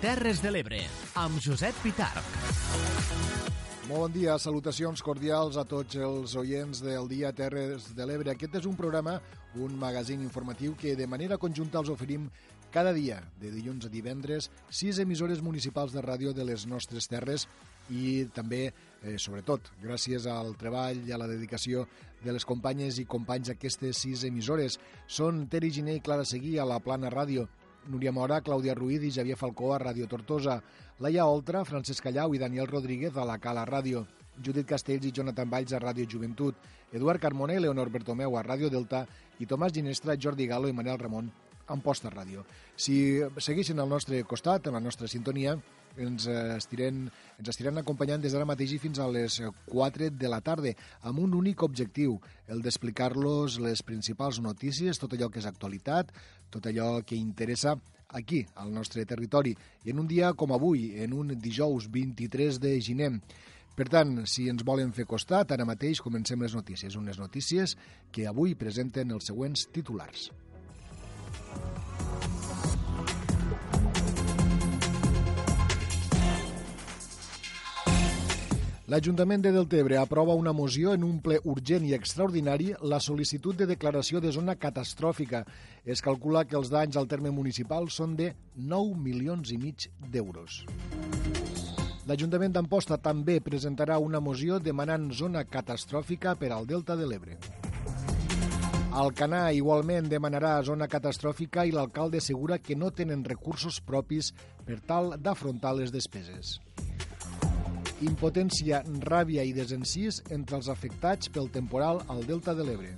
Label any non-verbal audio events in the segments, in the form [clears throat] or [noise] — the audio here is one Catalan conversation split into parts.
Terres de l'Ebre, amb Josep Pitarc. Molt bon dia, salutacions cordials a tots els oients del Dia Terres de l'Ebre. Aquest és un programa, un magazín informatiu que de manera conjunta els oferim cada dia, de dilluns a divendres, sis emissores municipals de ràdio de les nostres terres i també, eh, sobretot, gràcies al treball i a la dedicació de les companyes i companys d'aquestes sis emissores. Són Teri Giné i Clara Seguí a la Plana Ràdio, Núria Mora, Clàudia Ruiz i Javier Falcó a Ràdio Tortosa, Laia Oltra, Francesc Callau i Daniel Rodríguez a la Cala Ràdio, Judit Castells i Jonathan Valls a Ràdio Joventut, Eduard Carmona i Leonor Bertomeu a Ràdio Delta i Tomàs Ginestra, Jordi Galo i Manel Ramon Amposta Ràdio. Si segueixen al nostre costat, en la nostra sintonia, ens estirem, ens estirem acompanyant des d'ara mateix i fins a les 4 de la tarda, amb un únic objectiu, el d'explicar-los les principals notícies, tot allò que és actualitat, tot allò que interessa aquí, al nostre territori. I en un dia com avui, en un dijous 23 de gener, per tant, si ens volen fer costat, ara mateix comencem les notícies. Unes notícies que avui presenten els següents titulars. L'Ajuntament de Deltebre aprova una moció en un ple urgent i extraordinari la sol·licitud de declaració de zona catastròfica. Es calcula que els danys al terme municipal són de 9 milions i mig d'euros. L'Ajuntament d'Amposta també presentarà una moció demanant zona catastròfica per al Delta de l'Ebre. Alcanar igualment demanarà zona catastròfica i l'alcalde assegura que no tenen recursos propis per tal d'afrontar les despeses impotència, ràbia i desencís entre els afectats pel temporal al Delta de l'Ebre.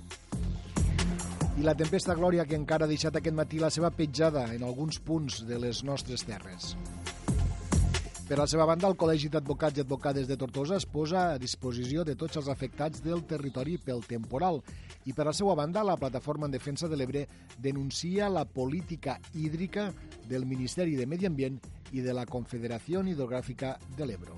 I la tempesta Glòria que encara ha deixat aquest matí la seva petjada en alguns punts de les nostres terres. Per la seva banda, el Col·legi d'Advocats i Advocades de Tortosa es posa a disposició de tots els afectats del territori pel temporal i per la seva banda, la Plataforma en Defensa de l'Ebre denuncia la política hídrica del Ministeri de Medi Ambient i de la Confederació Hidrogràfica de l'Ebro.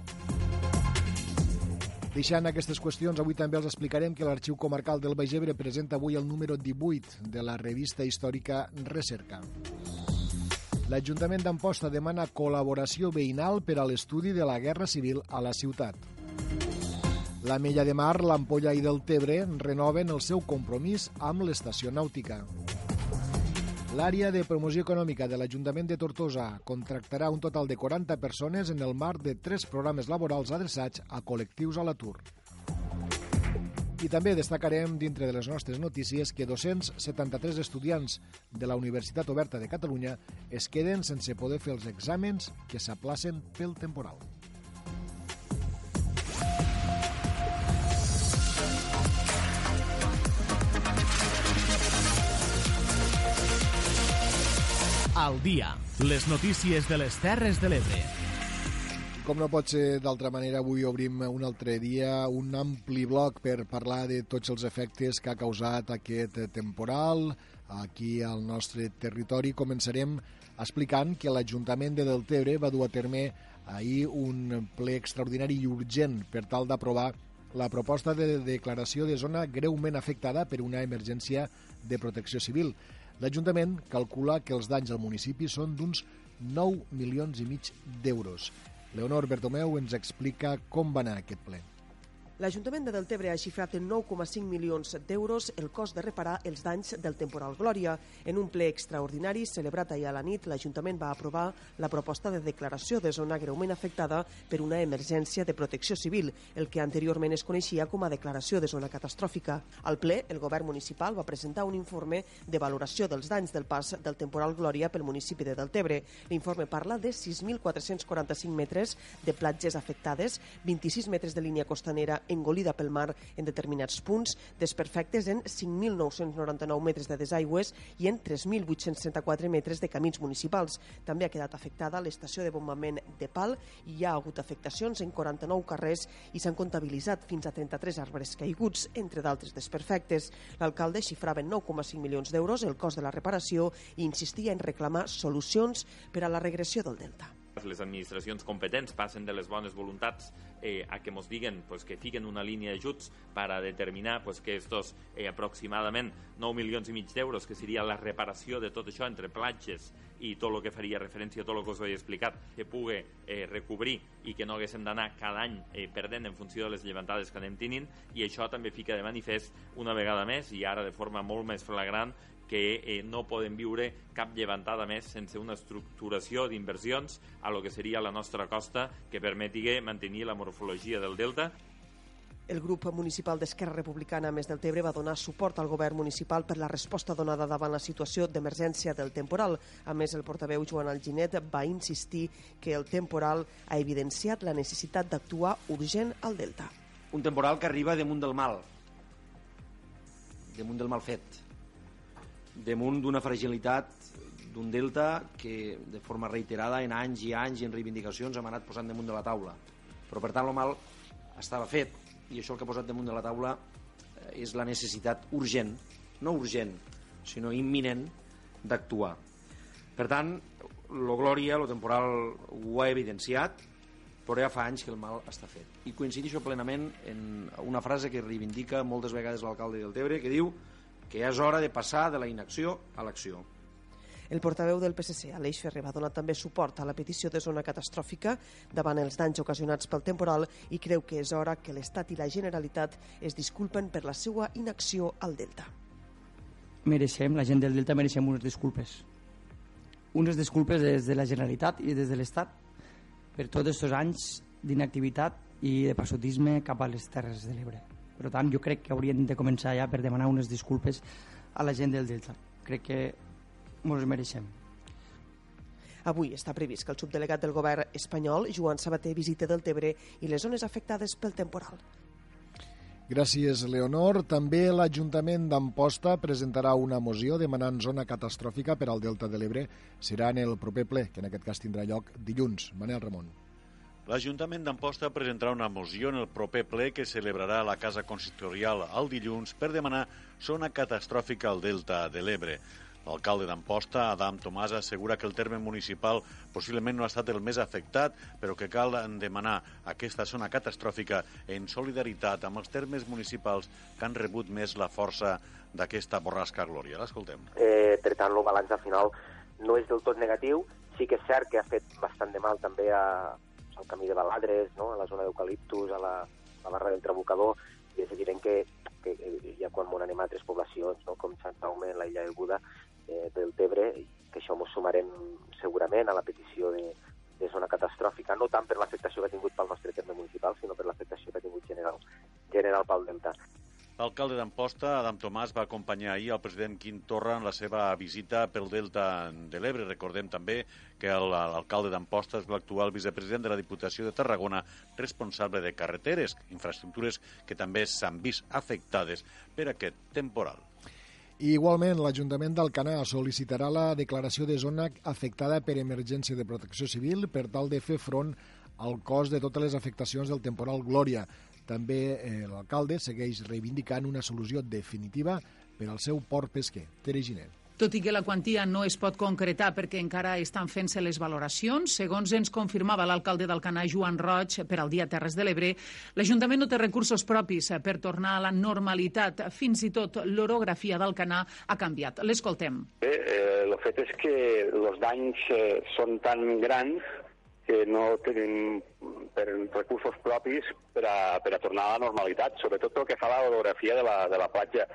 Deixant aquestes qüestions, avui també els explicarem que l'Arxiu Comarcal del Baix Ebre presenta avui el número 18 de la revista històrica Recerca. L'Ajuntament d'Amposta demana col·laboració veïnal per a l'estudi de la Guerra Civil a la ciutat. La Mella de Mar, l'Ampolla i del Tebre renoven el seu compromís amb l'estació nàutica. L'àrea de promoció econòmica de l'Ajuntament de Tortosa contractarà un total de 40 persones en el marc de tres programes laborals adreçats a col·lectius a l'atur. I també destacarem, dintre de les nostres notícies, que 273 estudiants de la Universitat Oberta de Catalunya es queden sense poder fer els exàmens que s'aplacen pel temporal. Al dia, les notícies de les Terres de l'Ebre. Com no pot ser d'altra manera, avui obrim un altre dia un ampli bloc per parlar de tots els efectes que ha causat aquest temporal aquí al nostre territori. Començarem explicant que l'Ajuntament de Deltebre va dur a terme ahir un ple extraordinari i urgent per tal d'aprovar la proposta de declaració de zona greument afectada per una emergència de protecció civil. L'Ajuntament calcula que els danys al municipi són d'uns 9 milions i mig d'euros. Leonor Bertomeu ens explica com va anar aquest ple. L'Ajuntament de Deltebre ha xifrat en 9,5 milions d'euros el cost de reparar els danys del temporal Glòria. En un ple extraordinari celebrat ahir a la nit, l'Ajuntament va aprovar la proposta de declaració de zona greument afectada per una emergència de protecció civil, el que anteriorment es coneixia com a declaració de zona catastròfica. Al ple, el govern municipal va presentar un informe de valoració dels danys del pas del temporal Glòria pel municipi de Deltebre. L'informe parla de 6.445 metres de platges afectades, 26 metres de línia costanera engolida pel mar en determinats punts, desperfectes en 5.999 metres de desaigües i en 3.834 metres de camins municipals. També ha quedat afectada l'estació de bombament de Pal i hi ha hagut afectacions en 49 carrers i s'han comptabilitzat fins a 33 arbres caiguts, entre d'altres desperfectes. L'alcalde xifrava en 9,5 milions d'euros el cost de la reparació i insistia en reclamar solucions per a la regressió del delta. Les administracions competents passen de les bones voluntats eh, a que ens diguen pues, que fiquen una línia d'ajuts per a determinar pues, que estos eh, aproximadament 9 milions i mig d'euros, que seria la reparació de tot això entre platges i tot el que faria referència a tot el que us he explicat, que pugui eh, recobrir i que no haguéssim d'anar cada any eh, perdent en funció de les llevantades que anem tenint i això també fica de manifest una vegada més i ara de forma molt més flagrant que eh, no poden viure cap llevantada més sense una estructuració d'inversions a lo que seria la nostra costa que permeti mantenir la morfologia del delta el grup municipal d'Esquerra Republicana Més del Tebre va donar suport al govern municipal per la resposta donada davant la situació d'emergència del temporal. A més, el portaveu Joan Alginet va insistir que el temporal ha evidenciat la necessitat d'actuar urgent al Delta. Un temporal que arriba damunt del mal, damunt del mal fet, damunt d'una fragilitat d'un delta que de forma reiterada en anys i anys i en reivindicacions hem anat posant damunt de la taula. Però per tant el mal estava fet i això el que ha posat damunt de la taula eh, és la necessitat urgent, no urgent, sinó imminent d'actuar. Per tant, lo Glòria, lo temporal ho ha evidenciat, però ja fa anys que el mal està fet. I coincidixo plenament en una frase que reivindica moltes vegades l'alcalde del Tebre, que diu que ja és hora de passar de la inacció a l'acció. El portaveu del PSC, Aleix Ferrer, va donar també suport a la petició de zona catastròfica davant els danys ocasionats pel temporal i creu que és hora que l'Estat i la Generalitat es disculpen per la seva inacció al Delta. Mereixem, la gent del Delta mereixem unes disculpes. Unes disculpes des de la Generalitat i des de l'Estat per tots aquests anys d'inactivitat i de passotisme cap a les Terres de l'Ebre. Per tant, jo crec que haurien de començar ja per demanar unes disculpes a la gent del Delta. Crec que ens mereixem. Avui està previst que el subdelegat del govern espanyol, Joan Sabater, visite del Tebre i les zones afectades pel temporal. Gràcies, Leonor. També l'Ajuntament d'Amposta presentarà una moció demanant zona catastròfica per al Delta de l'Ebre. Serà en el proper ple, que en aquest cas tindrà lloc dilluns. Manel Ramon. L'Ajuntament d'Amposta presentarà una moció en el proper ple que celebrarà la Casa Consistorial el dilluns per demanar zona catastròfica al Delta de l'Ebre. L'alcalde d'Amposta, Adam Tomàs, assegura que el terme municipal possiblement no ha estat el més afectat, però que cal demanar aquesta zona catastròfica en solidaritat amb els termes municipals que han rebut més la força d'aquesta borrasca glòria. L'escoltem. Eh, per tant, el balanç al final no és del tot negatiu. Sí que és cert que ha fet bastant de mal també a, al camí de Baladres, no? a la zona d'Eucaliptus, a la, a la barra del Trabucador, i és evident que, que, ja quan m'ho anem a altres poblacions, no? com Sant Jaume, la Illa de Buda, eh, del Tebre, que això m'ho sumarem segurament a la petició de, de zona catastròfica, no tant per l'afectació que ha tingut pel nostre terme municipal, sinó per l'afectació que ha tingut general, general pel Delta. L'alcalde d'Amposta, Adam Tomàs, va acompanyar ahir el president Quim Torra en la seva visita pel Delta de l'Ebre. Recordem també que l'alcalde d'Amposta és l'actual vicepresident de la Diputació de Tarragona, responsable de carreteres, infraestructures que també s'han vist afectades per aquest temporal. I igualment, l'Ajuntament d'Alcanar sol·licitarà la declaració de zona afectada per emergència de protecció civil per tal de fer front al cost de totes les afectacions del temporal Glòria. També eh, l'alcalde segueix reivindicant una solució definitiva per al seu port pesquer. Tere Ginet. Tot i que la quantia no es pot concretar perquè encara estan fent-se les valoracions, segons ens confirmava l'alcalde d'Alcanar, Joan Roig, per al dia Terres de l'Ebre, l'Ajuntament no té recursos propis per tornar a la normalitat. Fins i tot l'orografia d'Alcanar ha canviat. L'escoltem. Bé, eh, el fet és que els danys eh, són tan grans que no tenim per recursos propis per a, per a tornar a la normalitat, sobretot el que fa a l'orografia de, la, de la platja.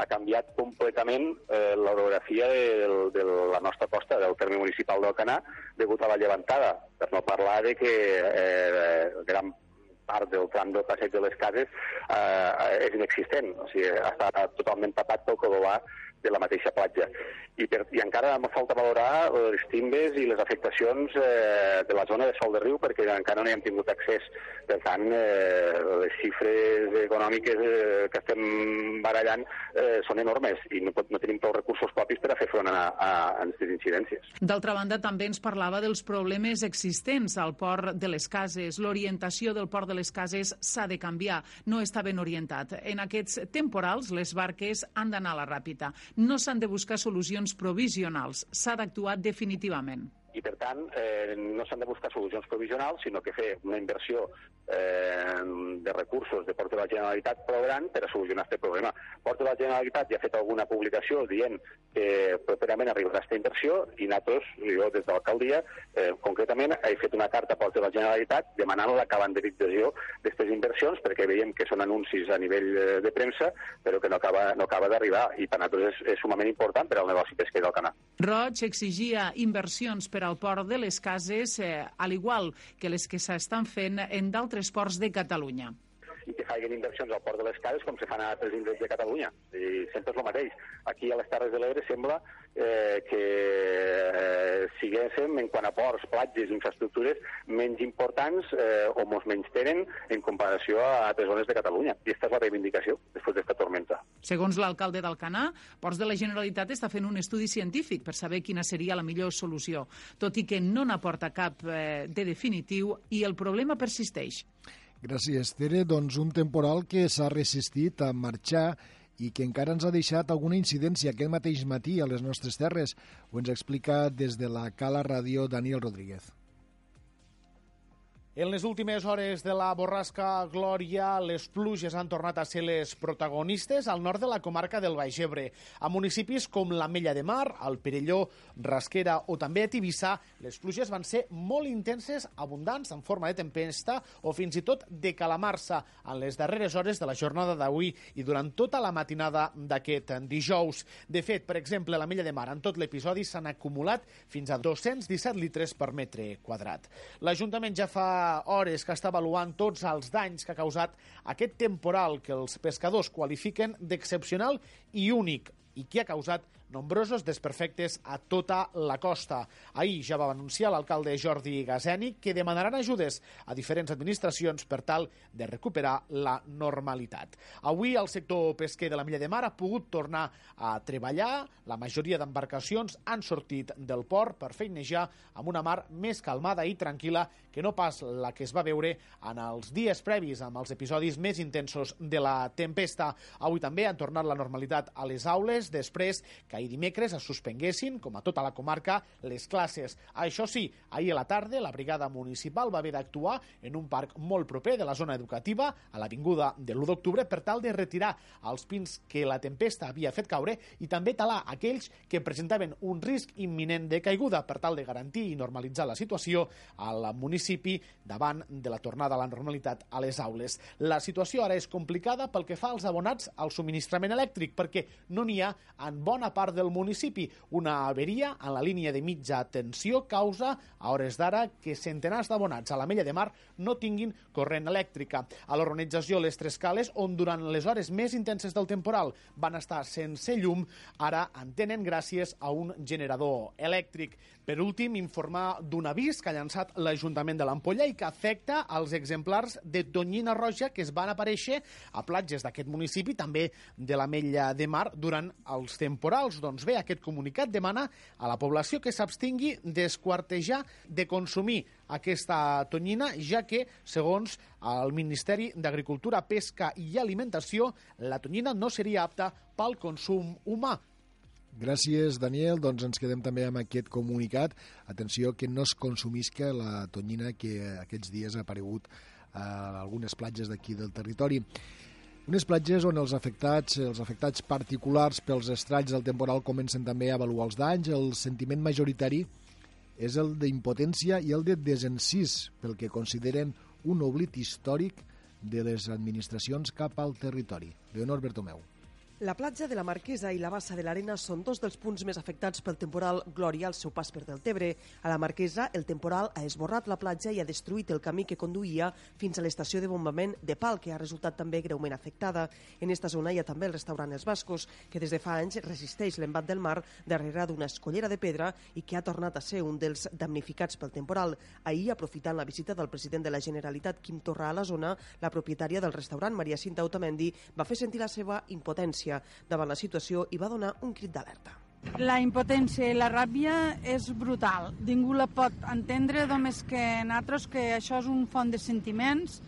Ha canviat completament eh, l'orografia de, de la nostra costa, del terme municipal d'Alcanar, degut a la llevantada, per no parlar de que eh, gran part del tram del passeig de les cases eh, és inexistent, o sigui, està totalment tapat pel codolà de la mateixa platja. I, per, i encara em falta valorar les timbes i les afectacions eh, de la zona de Sol de Riu perquè encara no hi hem tingut accés. Per tant, eh, les xifres econòmiques eh, que estem barallant eh, són enormes i no, pot, no tenim prou recursos propis per a fer front a, a, a aquestes incidències. D'altra banda, també ens parlava dels problemes existents al port de les cases. L'orientació del port de les cases s'ha de canviar. No està ben orientat. En aquests temporals, les barques han d'anar a la ràpida no s'han de buscar solucions provisionals, s'ha d'actuar definitivament. I per tant eh, no s'han de buscar solucions provisionals, sinó que fer una inversió eh, de recursos de Port de la Generalitat prou gran per a solucionar aquest problema. Port de la Generalitat ja ha fet alguna publicació dient que properament arribarà aquesta inversió i nosaltres, jo des de l'alcaldia, eh, concretament he fet una carta a Port de la Generalitat demanant la calendarització d'aquestes inversions perquè veiem que són anuncis a nivell eh, de premsa però que no acaba, no acaba d'arribar i per nosaltres és, és sumament important per al negoci pesquer del canal. Roig exigia inversions per al port de les cases, eh, al igual que les que s'estan fent en d'altres ports de Catalunya i que facin inversions al port de les Cases com se fan a altres indrets de Catalunya. I sempre és el mateix. Aquí a les Terres de l'Ebre sembla eh, que eh, siguéssim, en quant a ports, platges, infraestructures, menys importants eh, o mos menys tenen en comparació a altres zones de Catalunya. I aquesta és la reivindicació després d'esta tormenta. Segons l'alcalde d'Alcanar, Ports de la Generalitat està fent un estudi científic per saber quina seria la millor solució, tot i que no n'aporta cap eh, de definitiu i el problema persisteix. Gràcies, Tere. Doncs un temporal que s'ha resistit a marxar i que encara ens ha deixat alguna incidència aquest mateix matí a les nostres terres. Ho ens explica des de la Cala Ràdio Daniel Rodríguez. En les últimes hores de la borrasca Glòria, les pluges han tornat a ser les protagonistes al nord de la comarca del Baix Ebre. A municipis com la Mella de Mar, el Perelló, Rasquera o també a Tibissà, les pluges van ser molt intenses, abundants, en forma de tempesta o fins i tot de calamarsa en les darreres hores de la jornada d'avui i durant tota la matinada d'aquest dijous. De fet, per exemple, a la Mella de Mar, en tot l'episodi s'han acumulat fins a 217 litres per metre quadrat. L'Ajuntament ja fa hores que està avaluant tots els danys que ha causat aquest temporal que els pescadors qualifiquen d'excepcional i únic i que ha causat nombrosos desperfectes a tota la costa. Ahir ja va anunciar l'alcalde Jordi Gazeni que demanaran ajudes a diferents administracions per tal de recuperar la normalitat. Avui el sector pesquer de la Milla de Mar ha pogut tornar a treballar. La majoria d'embarcacions han sortit del port per feinejar amb una mar més calmada i tranquil·la que no pas la que es va veure en els dies previs amb els episodis més intensos de la tempesta. Avui també han tornat la normalitat a les aules després que ahir dimecres es suspenguessin, com a tota la comarca, les classes. Això sí, ahir a la tarda la brigada municipal va haver d'actuar en un parc molt proper de la zona educativa, a l'avinguda de l'1 d'octubre, per tal de retirar els pins que la tempesta havia fet caure i també talar aquells que presentaven un risc imminent de caiguda per tal de garantir i normalitzar la situació al municipi davant de la tornada a la normalitat a les aules. La situació ara és complicada pel que fa als abonats al subministrament elèctric, perquè no n'hi ha en bona part del municipi. Una averia en la línia de mitja tensió causa, a hores d'ara, que centenars d'abonats a la Mella de Mar no tinguin corrent elèctrica. A l'organització Les Tres Cales, on durant les hores més intenses del temporal van estar sense llum, ara en tenen gràcies a un generador elèctric. Per últim, informar d'un avís que ha llançat l'Ajuntament de l'Ampolla i que afecta als exemplars de tonyina roja que es van aparèixer a platges d'aquest municipi, també de la Mella de Mar, durant els temporals. Doncs bé, aquest comunicat demana a la població que s'abstingui d'esquartejar de consumir aquesta tonyina, ja que, segons el Ministeri d'Agricultura, Pesca i Alimentació, la tonyina no seria apta pel consum humà. Gràcies, Daniel. Doncs ens quedem també amb aquest comunicat. Atenció que no es consumisca la tonyina que aquests dies ha aparegut a algunes platges d'aquí del territori. Unes platges on els afectats, els afectats particulars pels estralls del temporal comencen també a avaluar els danys. El sentiment majoritari és el d'impotència i el de desencís, pel que consideren un oblit històric de les administracions cap al territori. Leonor Bertomeu. La platja de la Marquesa i la Bassa de l'Arena són dos dels punts més afectats pel temporal Glòria al seu pas per Deltebre. A la Marquesa, el temporal ha esborrat la platja i ha destruït el camí que conduïa fins a l'estació de bombament de Pal, que ha resultat també greument afectada. En esta zona hi ha també el restaurant Els Bascos, que des de fa anys resisteix l'embat del mar darrere d'una escollera de pedra i que ha tornat a ser un dels damnificats pel temporal. Ahir, aprofitant la visita del president de la Generalitat, Quim Torra, a la zona, la propietària del restaurant, Maria Cinta Otamendi, va fer sentir la seva impotència davant la situació i va donar un crit d'alerta. La impotència i la ràbia és brutal. Ningú la pot entendre, només que nosaltres que això és un font de sentiments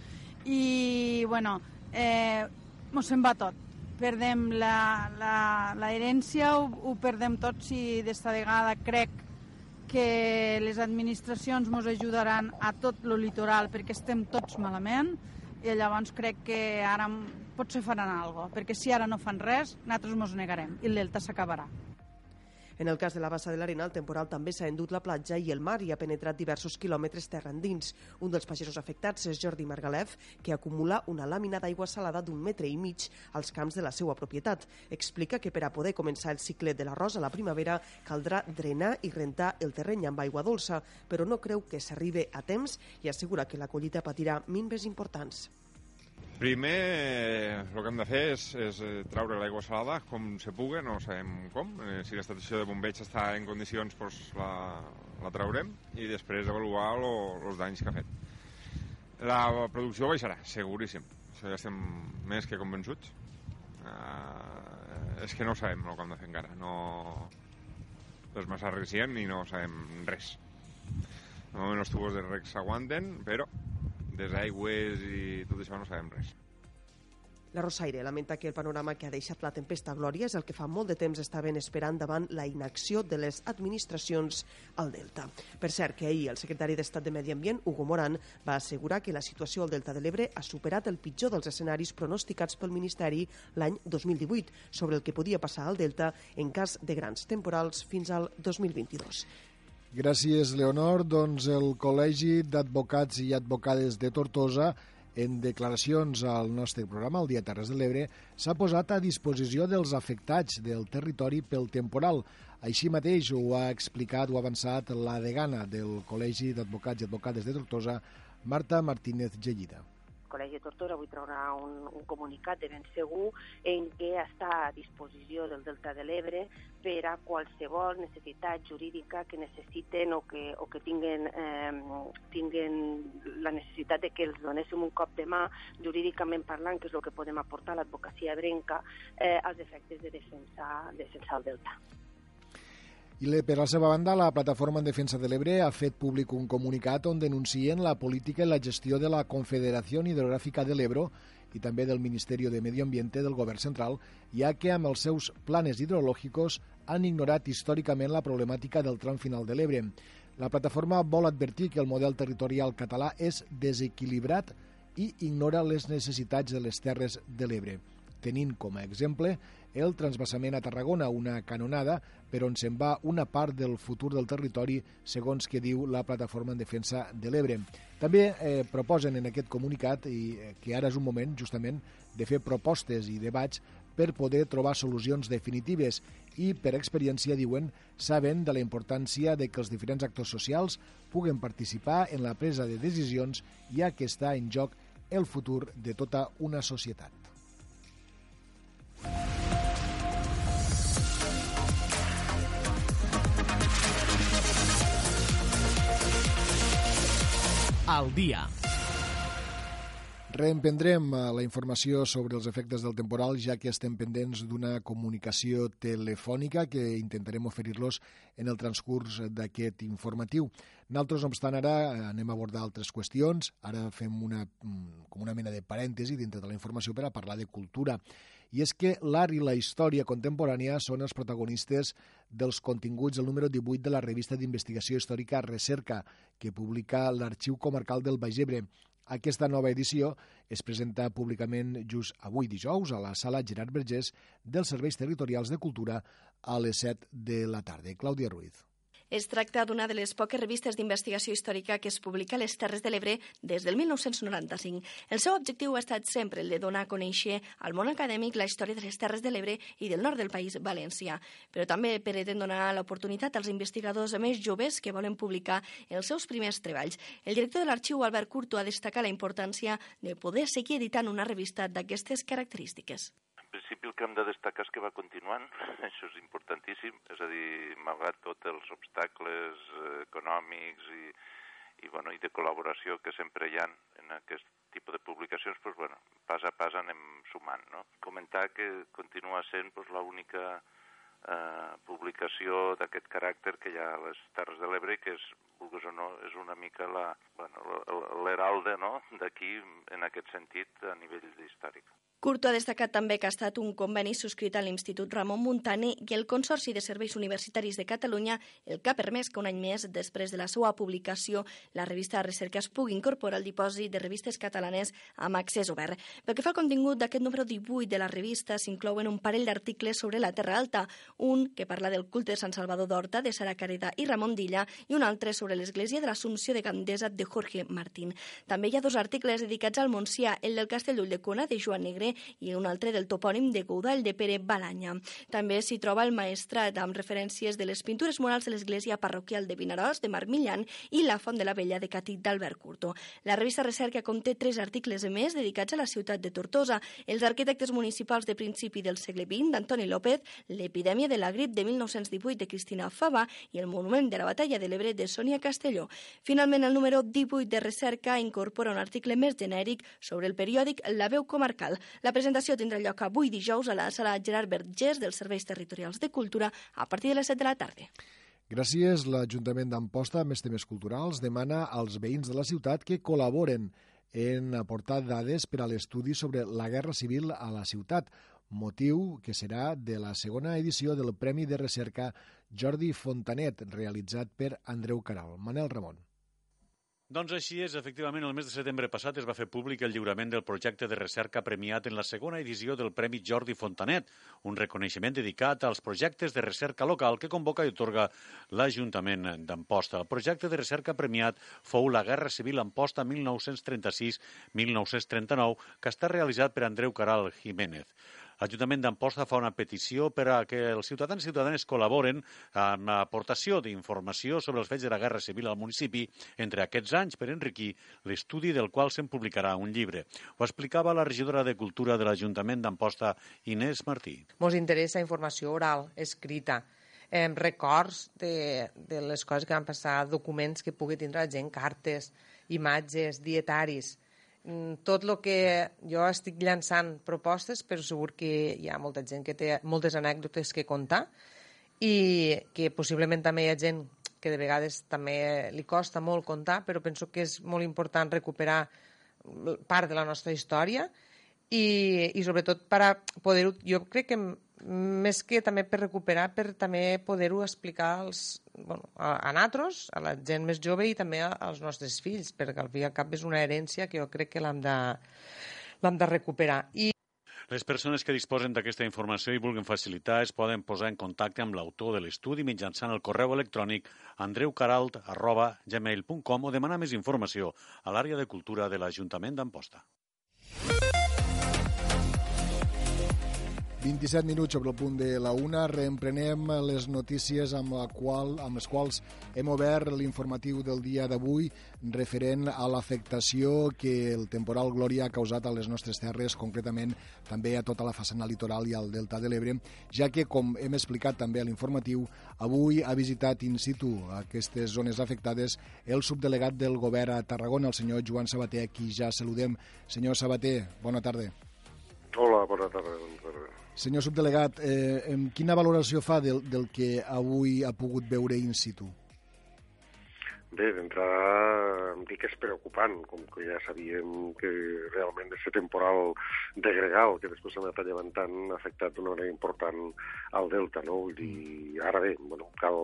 i, bueno, eh, mos se'n va tot. Perdem la, la, la herència, ho, ho perdem tot si d'esta vegada crec que les administracions ens ajudaran a tot lo litoral perquè estem tots malament i llavors crec que ara potser faran alguna cosa, perquè si ara no fan res, nosaltres ens negarem i el delta s'acabarà. En el cas de la bassa de l'Arena, el temporal també s'ha endut la platja i el mar i ha penetrat diversos quilòmetres terra endins. Un dels pagesos afectats és Jordi Margalef, que acumula una làmina d'aigua salada d'un metre i mig als camps de la seva propietat. Explica que per a poder començar el cicle de l'arròs a la primavera caldrà drenar i rentar el terreny amb aigua dolça, però no creu que s'arribe a temps i assegura que la collita patirà minves importants. Primer, el que hem de fer és, és eh, traure l'aigua salada com se pugui, no sabem com. Eh, si l'estació de bombeig està en condicions, doncs la, la traurem i després avaluar els danys que ha fet. La producció baixarà, seguríssim. Això ja estem més que convençuts. Uh, és que no sabem el que hem de fer encara. No... És massa recient i no sabem res. De moment els tubos de rec s'aguanten, però des aigües i tot això no sabem res. La Rosaire lamenta que el panorama que ha deixat la tempesta Glòria és el que fa molt de temps estaven esperant davant la inacció de les administracions al Delta. Per cert, que ahir el secretari d'Estat de Medi Ambient, Hugo Moran, va assegurar que la situació al Delta de l'Ebre ha superat el pitjor dels escenaris pronosticats pel Ministeri l'any 2018 sobre el que podia passar al Delta en cas de grans temporals fins al 2022. Gràcies, Leonor. Doncs el Col·legi d'Advocats i Advocades de Tortosa en declaracions al nostre programa, el Dia Terres de l'Ebre, s'ha posat a disposició dels afectats del territori pel temporal. Així mateix ho ha explicat o avançat la degana del Col·legi d'Advocats i Advocades de Tortosa, Marta Martínez Gellida. Col·legi de Tortosa avui traurà un, un comunicat de ben segur en què està a disposició del Delta de l'Ebre per a qualsevol necessitat jurídica que necessiten o que, o que tinguen, eh, tinguen la necessitat de que els donéssim un cop de mà jurídicament parlant, que és el que podem aportar a l'advocacia ebrenca eh, als efectes de defensar, defensar el Delta. I per la seva banda, la Plataforma en Defensa de l'Ebre ha fet públic un comunicat on denuncien la política i la gestió de la Confederació Hidrogràfica de l'Ebro i també del Ministeri de Medi Ambiente del Govern Central, ja que amb els seus planes hidrològicos han ignorat històricament la problemàtica del tram final de l'Ebre. La plataforma vol advertir que el model territorial català és desequilibrat i ignora les necessitats de les terres de l'Ebre, tenint com a exemple el transbassament a Tarragona, una canonada per on se'n va una part del futur del territori, segons que diu la Plataforma en Defensa de l'Ebre. També eh, proposen en aquest comunicat i, eh, que ara és un moment, justament, de fer propostes i debats per poder trobar solucions definitives i, per experiència, diuen, saben de la importància de que els diferents actors socials puguen participar en la presa de decisions ja que està en joc el futur de tota una societat. Al dia. Reemprendrem eh, la informació sobre els efectes del temporal, ja que estem pendents d'una comunicació telefònica que intentarem oferir-los en el transcurs d'aquest informatiu. Nosaltres, no obstant, ara eh, anem a abordar altres qüestions. Ara fem una, mm, com una mena de parèntesi dintre de la informació per a parlar de cultura. I és que l'art i la història contemporània són els protagonistes dels continguts del número 18 de la revista d'investigació històrica Recerca, que publica l'Arxiu Comarcal del Baix Ebre. Aquesta nova edició es presenta públicament just avui dijous a la sala Gerard Vergés dels Serveis Territorials de Cultura a les 7 de la tarda. Clàudia Ruiz. Es tracta d'una de les poques revistes d'investigació històrica que es publica a les Terres de l'Ebre des del 1995. El seu objectiu ha estat sempre el de donar a conèixer al món acadèmic la història de les Terres de l'Ebre i del nord del país valencià, però també pretén donar l'oportunitat als investigadors més joves que volen publicar els seus primers treballs. El director de l'arxiu, Albert Curto, ha destacat la importància de poder seguir editant una revista d'aquestes característiques el que hem de destacar és que va continuant, [laughs] això és importantíssim, és a dir, malgrat tots els obstacles eh, econòmics i, i, bueno, i de col·laboració que sempre hi ha en aquest tipus de publicacions, pues, bueno, pas a pas anem sumant. No? Comentar que continua sent pues, l'única eh, publicació d'aquest caràcter que hi ha a les Terres de l'Ebre, que és vulguis o no, és una mica la, bueno, no? d'aquí en aquest sentit a nivell històric. Curto ha destacat també que ha estat un conveni subscrit a l'Institut Ramon Muntani i el Consorci de Serveis Universitaris de Catalunya, el que ha permès que un any més, després de la seva publicació, la revista de recerca es pugui incorporar al dipòsit de revistes catalanes amb accés obert. Pel que fa al contingut d'aquest número 18 de la revista, s'inclouen un parell d'articles sobre la Terra Alta, un que parla del culte de Sant Salvador d'Horta, de Sara Careda i Ramon Dilla, i un altre sobre l'església de l'Assumpció de Gandesa de Jorge Martín. També hi ha dos articles dedicats al Montsià, el del Castellull de Cona de Joan Negre i un altre del topònim de Goudal de Pere Balanya. També s'hi troba el maestrat amb referències de les pintures murals de l'església parroquial de Vinaròs, de Marc Millan, i la Font de la Vella de Catí d'Albert Curto. La revista Recerca conté tres articles més dedicats a la ciutat de Tortosa, els arquitectes municipals de principi del segle XX d'Antoni López, l'epidèmia de la grip de 1918 de Cristina Fava i el monument de la batalla de l'Ebre de Sònia Castelló. Finalment, el número 18 de Recerca incorpora un article més genèric sobre el periòdic La Veu Comarcal. La presentació tindrà lloc avui dijous a la sala Gerard Vergés dels Serveis Territorials de Cultura a partir de les 7 de la tarda. Gràcies. L'Ajuntament d'Amposta, més temes culturals, demana als veïns de la ciutat que col·laboren en aportar dades per a l'estudi sobre la Guerra Civil a la ciutat, motiu que serà de la segona edició del Premi de Recerca Jordi Fontanet, realitzat per Andreu Caral. Manel Ramon. Doncs així és, efectivament, el mes de setembre passat es va fer públic el lliurament del projecte de recerca premiat en la segona edició del Premi Jordi Fontanet, un reconeixement dedicat als projectes de recerca local que convoca i otorga l'Ajuntament d'Amposta. El projecte de recerca premiat fou la Guerra Civil Amposta 1936-1939, que està realitzat per Andreu Caral Jiménez. L'Ajuntament d'Amposta fa una petició per a que els ciutadans i ciutadanes col·laboren amb l'aportació d'informació sobre els fets de la Guerra Civil al municipi entre aquests anys per enriquir l'estudi del qual se'n publicarà un llibre. Ho explicava la regidora de Cultura de l'Ajuntament d'Amposta, Inés Martí. Ens interessa informació oral, escrita, eh, records de, de les coses que van passar, documents que pugui tindre la gent, cartes, imatges, dietaris, tot el que jo estic llançant propostes, però segur que hi ha molta gent que té moltes anècdotes que contar i que possiblement també hi ha gent que de vegades també li costa molt contar, però penso que és molt important recuperar part de la nostra història i, i sobretot per a poder-ho... Jo crec que més que també per recuperar, per també poder-ho explicar als, bueno, a, a natros, a la gent més jove i també als nostres fills, perquè al fi al cap és una herència que jo crec que l'hem de, de recuperar. I les persones que disposen d'aquesta informació i vulguin facilitar es poden posar en contacte amb l'autor de l'estudi mitjançant el correu electrònic andreucaralt.gmail.com o demanar més informació a l'àrea de cultura de l'Ajuntament d'Amposta. 27 minuts sobre el punt de la una. Reemprenem les notícies amb, la qual, amb les quals hem obert l'informatiu del dia d'avui referent a l'afectació que el temporal Glòria ha causat a les nostres terres, concretament també a tota la façana litoral i al Delta de l'Ebre, ja que, com hem explicat també a l'informatiu, avui ha visitat in situ aquestes zones afectades el subdelegat del govern a Tarragona, el senyor Joan Sabater, a qui ja saludem. Senyor Sabater, bona tarda. Hola, bona tarda. Bona tarda. Senyor subdelegat, eh, quina valoració fa del, del que avui ha pogut veure in situ? Bé, d'entrada em dic que és preocupant, com que ja sabíem que realment aquest temporal de gregal que després s'ha anat llevantant ha afectat d'una manera important al delta, no? Vull dir, ara bé, bueno, cal,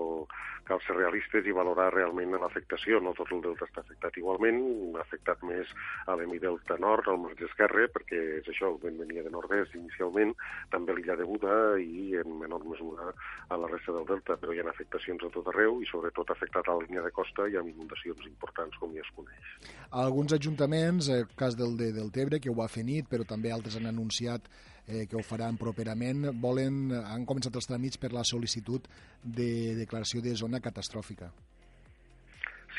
cal ser realistes i valorar realment l'afectació. No tot el delta està afectat igualment, ha afectat més a l'hemidelta nord, al marge esquerre, perquè és això, el vent venia de nord-est inicialment, també l'illa de Buda i en menor mesura a la resta del delta, però hi ha afectacions a tot arreu i sobretot ha afectat a la línia de costa i amb inundacions importants, com ja es coneix. Alguns ajuntaments, el cas del de Deltebre, que ho va fer nit, però també altres han anunciat eh, que ho faran properament, volen, han començat els tràmits per la sol·licitud de declaració de zona catastròfica.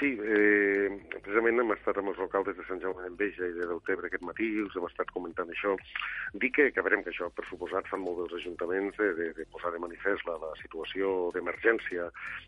Sí, eh, precisament hem estat amb els alcaldes de Sant Jaume d'Enveja i de Deltebre aquest matí, els hem estat comentant això. Dic que, que veurem que això, per suposat, fan molt dels ajuntaments de, de, de posar de manifest la, la situació d'emergència,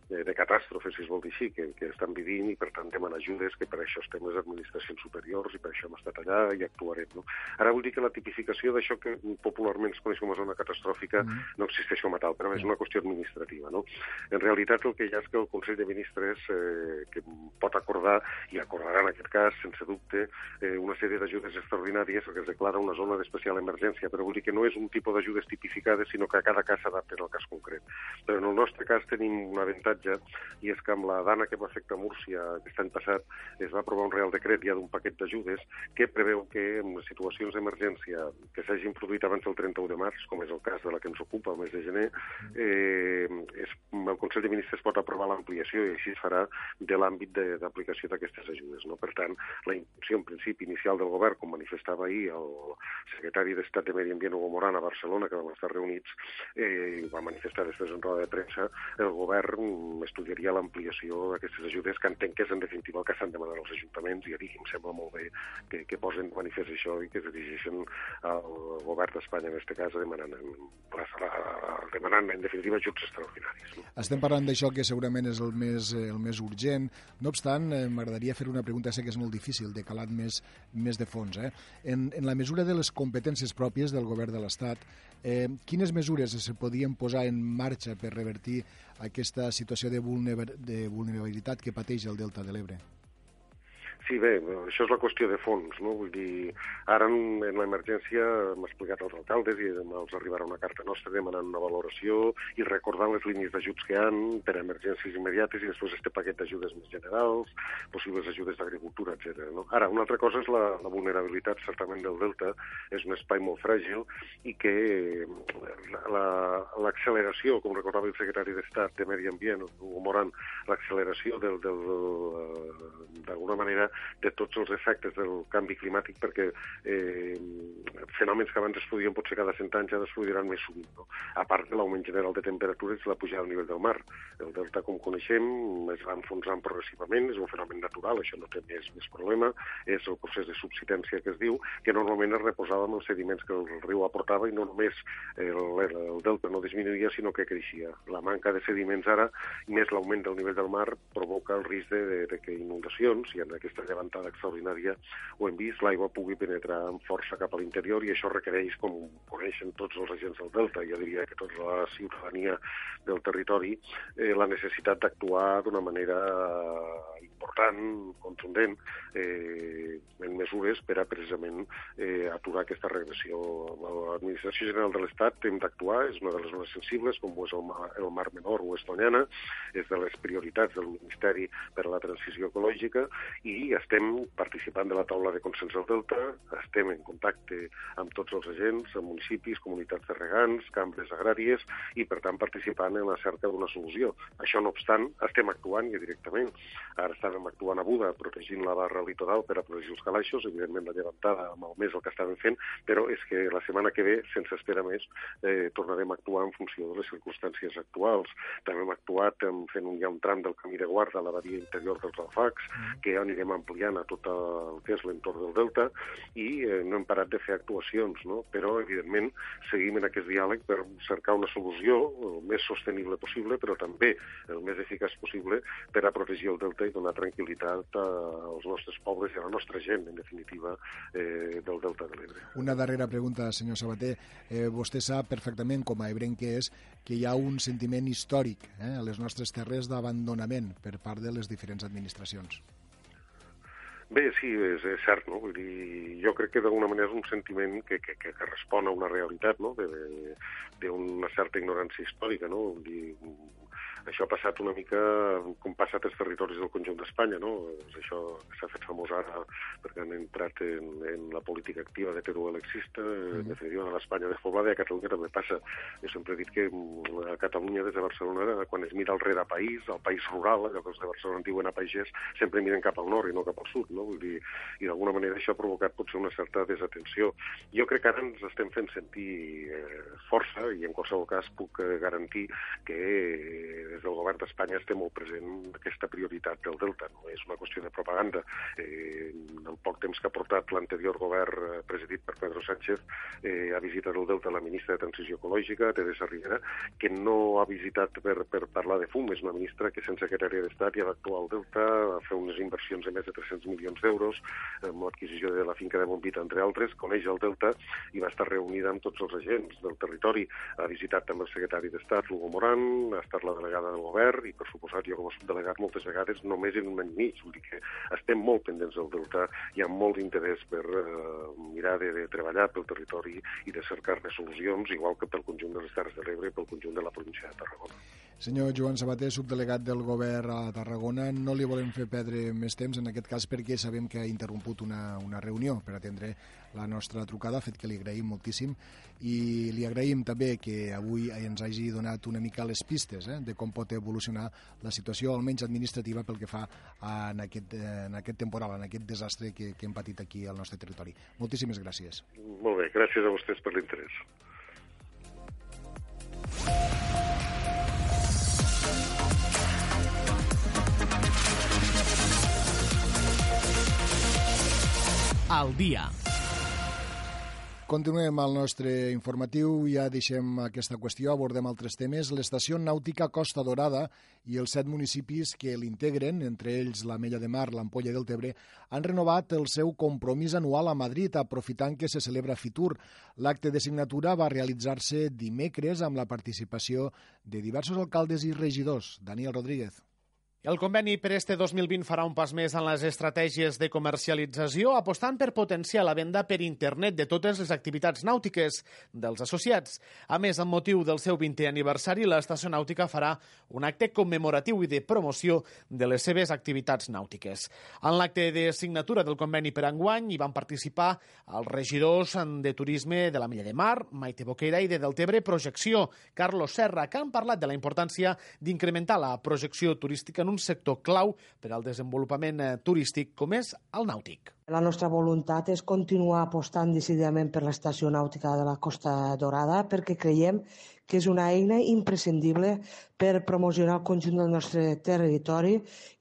de, de catàstrofe, si es vol dir així, que, que estan vivint i, per tant, demanar ajudes, que per això estem les administracions superiors i per això hem estat allà i actuarem. No? Ara vull dir que la tipificació d'això que popularment es coneix com a zona catastròfica mm. no existeix com a tal, però és una qüestió administrativa. No? En realitat el que hi ha és que el Consell de Ministres, eh, que pot acordar, i acordarà en aquest cas, sense dubte, eh, una sèrie d'ajudes extraordinàries que es declara una zona d'especial emergència, però vol dir que no és un tipus d'ajudes tipificades, sinó que a cada cas s'adapten al cas concret. Però en el nostre cas tenim un avantatge, i és que amb la dana que va afectar Múrcia aquest any passat es va aprovar un real decret ja d'un paquet d'ajudes que preveu que en situacions d'emergència que s'hagin produït abans del 31 de març, com és el cas de la que ens ocupa el mes de gener, eh, és, el Consell de Ministres pot aprovar l'ampliació i així es farà de l'àmbit d'aplicació d'aquestes ajudes. No? Per tant, la intenció en principi inicial del govern, com manifestava ahir el secretari d'Estat de Medi Ambient Hugo Moran a Barcelona, que vam estar reunits, eh, va manifestar després en roda de premsa, el govern estudiaria l'ampliació d'aquestes ajudes, que entenc que és en definitiva el que s'han demanat als ajuntaments, i a dir, em sembla molt bé que, que posen manifest això i que es dirigeixen al govern d'Espanya, en aquest cas, demanant, demanant en definitiva ajuts extraordinaris. No? Estem parlant d'això que segurament és el més, el més urgent. No obstant, eh, m'agradaria fer una pregunta, sé que és molt difícil, de calat més, més de fons. Eh? En, en la mesura de les competències pròpies del govern de l'Estat, eh, quines mesures es podien posar en marxa per revertir aquesta situació de, vulner de vulnerabilitat que pateix el Delta de l'Ebre? Sí, bé, això és la qüestió de fons, no? Vull dir, ara en, en l'emergència hem explicat als alcaldes i els arribarà una carta nostra demanant una valoració i recordant les línies d'ajuts que han per a emergències immediates i després este paquet d'ajudes més generals, possibles ajudes d'agricultura, etc. No? Ara, una altra cosa és la, la vulnerabilitat, certament, del Delta. És un espai molt fràgil i que l'acceleració, la, com recordava el secretari d'Estat de Medi Ambient, Hugo Moran, l'acceleració del, del, d'alguna manera de tots els efectes del canvi climàtic perquè eh, fenòmens que abans es podien potser cada 100 anys ja es produiran més sovint, no? a part de l'augment general de temperatures i la pujada al nivell del mar. El delta, com coneixem, es va enfonsant progressivament, és un fenomen natural, això no té més, més problema, és el procés de subsidència que es diu, que normalment es reposava amb els sediments que el riu aportava i no només el, el, el delta no disminuïa, sinó que creixia. La manca de sediments ara, més l'augment del nivell del mar, provoca el risc de, de, de que inundacions, i en aquesta llevantada extraordinària ho hem vist, l'aigua pugui penetrar amb força cap a l'interior i això requereix, com coneixen tots els agents del Delta, jo diria que tota la ciutadania del territori, eh, la necessitat d'actuar d'una manera important, contundent, eh, en mesures per a precisament eh, aturar aquesta regressió. L'Administració General de l'Estat hem d'actuar, és una de les zones sensibles, com és el mar, el mar Menor o Estoniana, és de les prioritats del Ministeri per a la transició ecològica i estem participant de la taula de consens del Delta, estem en contacte amb tots els agents, amb municipis, comunitats de regants, cambres agràries i, per tant, participant en la cerca d'una solució. Això no obstant, estem actuant ja directament. Ara estàvem actuant a Buda, protegint la barra litoral per a protegir els calaixos, evidentment la llevantada amb el mes el que estàvem fent, però és que la setmana que ve, sense esperar més, eh, tornarem a actuar en funció de les circumstàncies actuals. També hem actuat en, fent un, ja un tram del camí de guarda a la badia interior dels Alfacs, que anirem ampliant a tot el que és l'entorn del Delta, i eh, no hem parat de fer actuacions, no? però evidentment seguim en aquest diàleg per cercar una solució el més sostenible possible, però també el més eficaç possible per a protegir el Delta i donar tranquil·litat als nostres pobles i a la nostra gent, en definitiva, eh, del Delta de l'Ebre. Una darrera pregunta, senyor Sabater. Eh, vostè sap perfectament, com a ebrenc que és, que hi ha un sentiment històric eh, a les nostres terres d'abandonament per part de les diferents administracions. Bé, sí, és, és cert, no? Vull dir, jo crec que d'alguna manera és un sentiment que, que, que, que respon a una realitat, no?, d'una certa ignorància històrica, no? Vull dir, això ha passat una mica com passa a altres territoris del conjunt d'Espanya, no? Això s'ha fet famós ara perquè han entrat en, en la política activa de Perú alexista, mm. en definitiva de l'Espanya despoblada, i a Catalunya també passa. Jo sempre he dit que mm, a Catalunya, des de Barcelona, quan es mira al rere país, al país rural, allò que els de Barcelona en diuen a pagès, sempre miren cap al nord i no cap al sud, no? Vull dir, i d'alguna manera això ha provocat potser una certa desatenció. Jo crec que ara ens estem fent sentir eh, força, i en qualsevol cas puc eh, garantir que des del govern d'Espanya estem molt present aquesta prioritat del Delta. No és una qüestió de propaganda. Eh, en el poc temps que ha portat l'anterior govern eh, presidit per Pedro Sánchez eh, ha visitat el Delta la ministra de Transició Ecològica, Teresa Rivera, que no ha visitat per, per parlar de fum. És una ministra que, sense secretària d'Estat, ja va actuar al Delta, va fer unes inversions de més de 300 milions d'euros amb l'adquisició de la finca de Bombita, entre altres, coneix el Delta i va estar reunida amb tots els agents del territori. Ha visitat també el secretari d'Estat, Hugo Morán, ha estat la delegada delegada del govern i, per suposat, jo com a subdelegat moltes vegades només en un any mig. Vull dir que estem molt pendents del Delta, hi ha molt d'interès per eh, mirar de, de treballar pel territori i de cercar-ne solucions, igual que pel conjunt de les Terres de l'Ebre i pel conjunt de la província de Tarragona. Senyor Joan Sabater, subdelegat del govern a Tarragona, no li volem fer perdre més temps en aquest cas perquè sabem que ha interromput una, una reunió per atendre la nostra trucada, fet que li agraïm moltíssim i li agraïm també que avui ens hagi donat una mica les pistes eh, de com pot evolucionar la situació, almenys administrativa, pel que fa en aquest, en aquest temporal, en aquest desastre que, que hem patit aquí al nostre territori. Moltíssimes gràcies. Molt bé, gràcies a vostès per l'interès. Al dia. Continuem el nostre informatiu, ja deixem aquesta qüestió, abordem altres temes. L'estació nàutica Costa Dorada i els set municipis que l'integren, entre ells la Mella de Mar, l'Ampolla del Tebre, han renovat el seu compromís anual a Madrid, aprofitant que se celebra Fitur. L'acte de signatura va realitzar-se dimecres amb la participació de diversos alcaldes i regidors. Daniel Rodríguez. El conveni per este 2020 farà un pas més en les estratègies de comercialització, apostant per potenciar la venda per internet de totes les activitats nàutiques dels associats. A més, amb motiu del seu 20è aniversari, l'estació nàutica farà un acte commemoratiu i de promoció de les seves activitats nàutiques. En l'acte de signatura del conveni per enguany hi van participar els regidors de turisme de la Milla de Mar, Maite Boquera i de Deltebre Projecció, Carlos Serra, que han parlat de la importància d'incrementar la projecció turística en un sector clau per al desenvolupament eh, turístic com és el nàutic. La nostra voluntat és continuar apostant decididament per l'estació nàutica de la Costa Dorada perquè creiem que és una eina imprescindible per promocionar el conjunt del nostre territori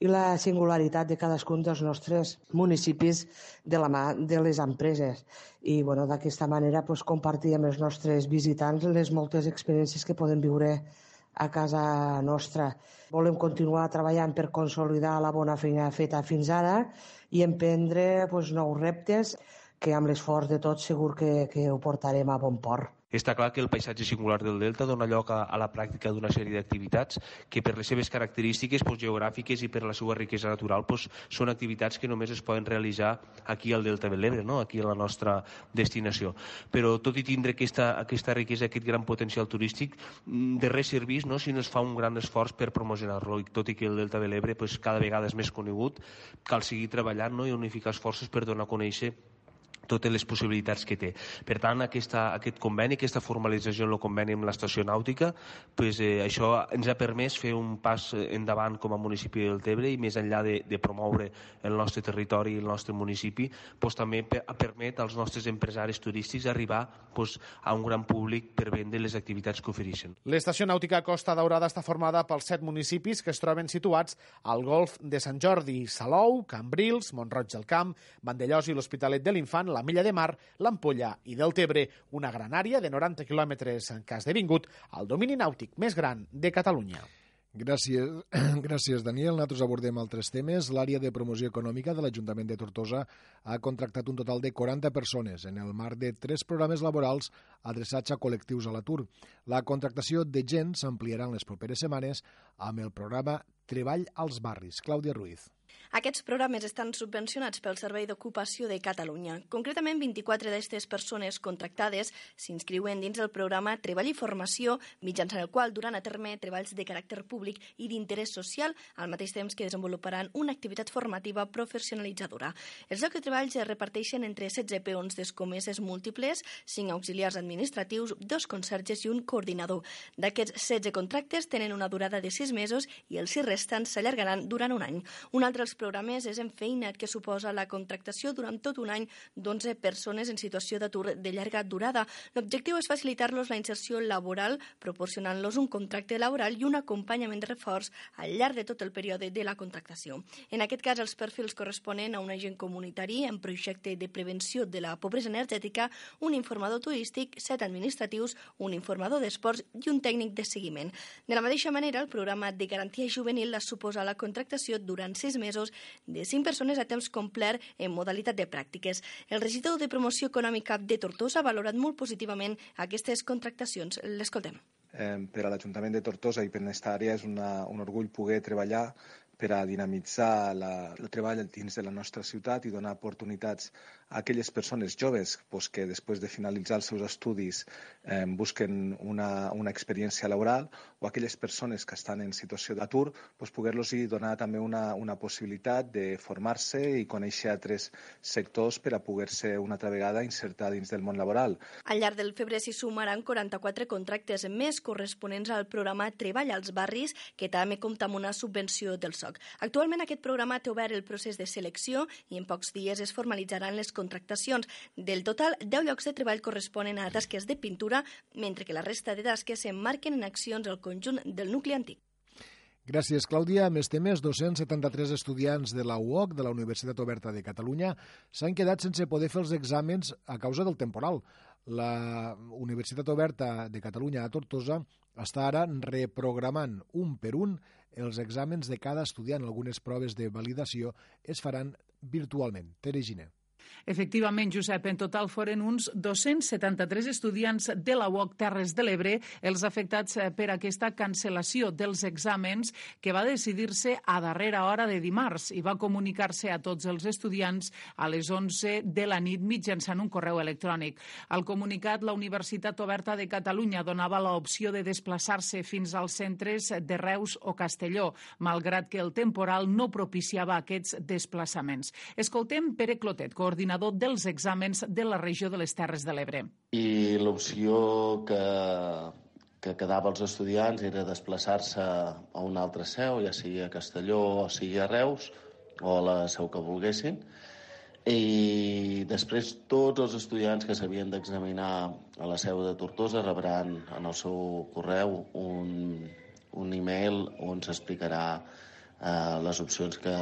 i la singularitat de cadascun dels nostres municipis de la mà de les empreses. I bueno, d'aquesta manera pues, compartir amb els nostres visitants les moltes experiències que poden viure a casa nostra. Volem continuar treballant per consolidar la bona feina feta fins ara i emprendre pues, nous reptes que amb l'esforç de tots segur que, que ho portarem a bon port. Està clar que el paisatge singular del Delta dona lloc a, a la pràctica d'una sèrie d'activitats que per les seves característiques pues, geogràfiques i per la seva riquesa natural pues, són activitats que només es poden realitzar aquí al Delta de l'Ebre, no? aquí a la nostra destinació. Però tot i tindre aquesta, aquesta riquesa, aquest gran potencial turístic, mm, de res servís no? si no es fa un gran esforç per promocionar-lo. I tot i que el Delta de l'Ebre pues, cada vegada és més conegut, cal seguir treballant no? i unificar esforços per donar a conèixer totes les possibilitats que té. Per tant, aquesta, aquest conveni, aquesta formalització en el conveni amb l'estació nàutica, pues, eh, això ens ha permès fer un pas endavant com a municipi del Tebre i més enllà de, de promoure el nostre territori i el nostre municipi, pues, també permet als nostres empresaris turístics arribar pues, a un gran públic per vendre les activitats que ofereixen. L'estació nàutica Costa Daurada està formada pels set municipis que es troben situats al golf de Sant Jordi, Salou, Cambrils, Montroig del Camp, Vandellós i l'Hospitalet de l'Infant, la Milla de Mar, l'Ampolla i del Tebre, una gran àrea de 90 quilòmetres cas de vingut al domini nàutic més gran de Catalunya. Gràcies, [clears throat] gràcies Daniel. Nosaltres abordem altres temes. L'àrea de promoció econòmica de l'Ajuntament de Tortosa ha contractat un total de 40 persones en el marc de tres programes laborals adreçats a col·lectius a l'atur. La contractació de gent s'ampliarà en les properes setmanes amb el programa Treball als barris. Clàudia Ruiz. Aquests programes estan subvencionats pel Servei d'Ocupació de Catalunya. Concretament, 24 d'aquestes persones contractades s'inscriuen dins el programa Treball i Formació, mitjançant el qual duran a terme treballs de caràcter públic i d'interès social, al mateix temps que desenvoluparan una activitat formativa professionalitzadora. Els llocs de treball es reparteixen entre 16 peons d'escomeses múltiples, 5 auxiliars administratius, dos conserges i un coordinador. D'aquests 16 contractes tenen una durada de 6 mesos i els 6 restants s'allargaran durant un any. Un altre dels programes és Enfeina't, que suposa la contractació durant tot un any d'11 persones en situació d'atur de llarga durada. L'objectiu és facilitar-los la inserció laboral, proporcionant-los un contracte laboral i un acompanyament de reforç al llarg de tot el període de la contractació. En aquest cas, els perfils corresponen a un agent comunitari en projecte de prevenció de la pobresa energètica, un informador turístic, set administratius, un informador d'esports i un tècnic de seguiment. De la mateixa manera, el programa de garantia juvenil la suposa la contractació durant sis mesos de 5 persones a temps complet en modalitat de pràctiques. El regidor de promoció econòmica de Tortosa ha valorat molt positivament aquestes contractacions. L'escoltem. eh, per a l'Ajuntament de Tortosa i per aquesta àrea és una, un orgull poder treballar per a dinamitzar la, el treball dins de la nostra ciutat i donar oportunitats aquelles persones joves pues, que després de finalitzar els seus estudis eh, busquen una, una experiència laboral o aquelles persones que estan en situació d'atur pues, poder-los donar també una, una possibilitat de formar-se i conèixer altres sectors per a poder-se una altra vegada insertar dins del món laboral. Al llarg del febrer s'hi sumaran 44 contractes més corresponents al programa Treball als barris, que també compta amb una subvenció del SOC. Actualment aquest programa té obert el procés de selecció i en pocs dies es formalitzaran les contractacions. Del total, 10 llocs de treball corresponen a tasques de pintura, mentre que la resta de tasques s'emmarquen en accions al conjunt del nucli antic. Gràcies, Clàudia. Més temes, 273 estudiants de la UOC, de la Universitat Oberta de Catalunya, s'han quedat sense poder fer els exàmens a causa del temporal. La Universitat Oberta de Catalunya a Tortosa està ara reprogramant un per un els exàmens de cada estudiant. Algunes proves de validació es faran virtualment. Tere Giner. Efectivament, Josep, en total foren uns 273 estudiants de la UOC Terres de l'Ebre els afectats eh, per aquesta cancel·lació dels exàmens que va decidir-se a darrera hora de dimarts i va comunicar-se a tots els estudiants a les 11 de la nit mitjançant un correu electrònic. Al comunicat, la Universitat Oberta de Catalunya donava l'opció de desplaçar-se fins als centres de Reus o Castelló, malgrat que el temporal no propiciava aquests desplaçaments. Escoltem Pere Clotet, coordinador coordinador dels exàmens de la regió de les Terres de l'Ebre. I l'opció que, que quedava als estudiants era desplaçar-se a una altra seu, ja sigui a Castelló o sigui a Reus, o a la seu que volguessin, i després tots els estudiants que s'havien d'examinar a la seu de Tortosa rebran en el seu correu un, un e-mail on s'explicarà eh, les opcions que,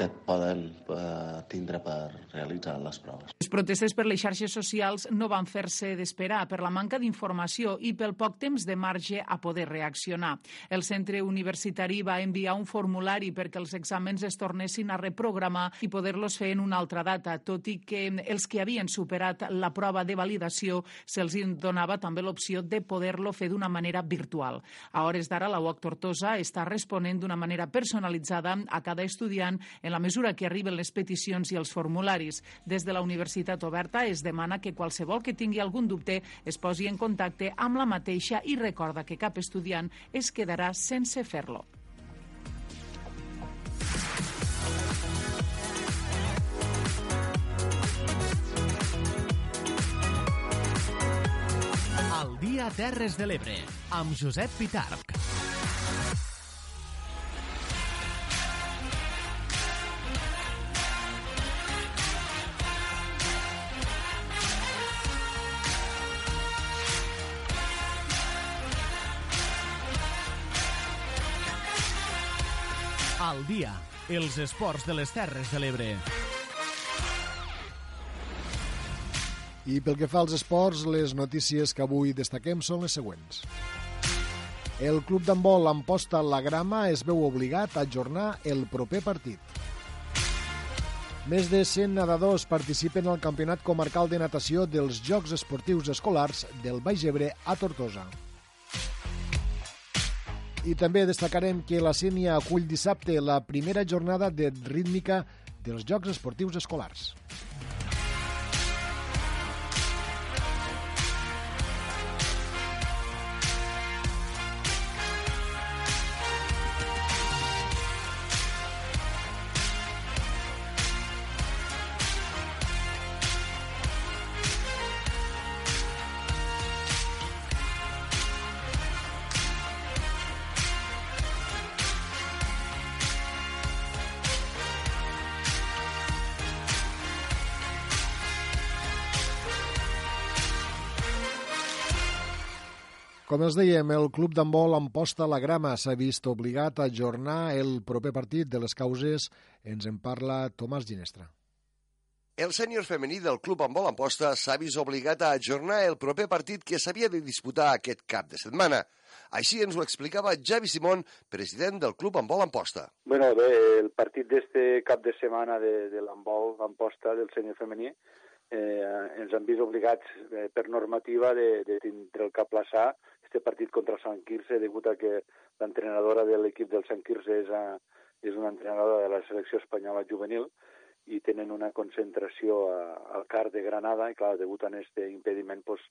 que et poden eh, tindre per realitzar les proves. Les protestes per les xarxes socials no van fer-se d'esperar per la manca d'informació i pel poc temps de marge a poder reaccionar. El centre universitari va enviar un formulari perquè els exàmens es tornessin a reprogramar i poder-los fer en una altra data, tot i que els que havien superat la prova de validació se'ls donava també l'opció de poder-lo fer d'una manera virtual. A hores d'ara, la UOC Tortosa està responent d'una manera personalitzada a cada estudiant en en la mesura que arriben les peticions i els formularis des de la Universitat Oberta, es demana que qualsevol que tingui algun dubte es posi en contacte amb la mateixa i recorda que cap estudiant es quedarà sense fer-lo. El dia Terres de l'Ebre, amb Josep Pitarc. Al dia. Els esports de les Terres de l'Ebre. I pel que fa als esports, les notícies que avui destaquem són les següents. El club d'handbol Amposta La Grama es veu obligat a ajornar el proper partit. Més de 100 nedadors participen al Campionat Comarcal de Natació dels Jocs Esportius Escolars del Baix Ebre a Tortosa. I també destacarem que la Sènia acull dissabte la primera jornada de rítmica dels Jocs Esportius Escolars. Com els dèiem, el club d'handbol Amposta la Grama s'ha vist obligat a ajornar el proper partit de les causes. Ens en parla Tomàs Ginestra. El sènior femení del Club Handbol Amposta s'ha vist obligat a ajornar el proper partit que s'havia de disputar aquest cap de setmana. Així ens ho explicava Javi Simón, president del Club Handbol Amposta. Bueno, bé, el partit d'este cap de setmana de, de l'handbol Amposta del sènior femení eh, ens han vist obligats eh, per normativa de, de tindre el que aplaçar este partit contra el Sant Quirze, degut a que l'entrenadora de l'equip del Sant Quirze és, a, és una entrenadora de la selecció espanyola juvenil i tenen una concentració a, al CAR de Granada i, clar, degut a aquest impediment, pues,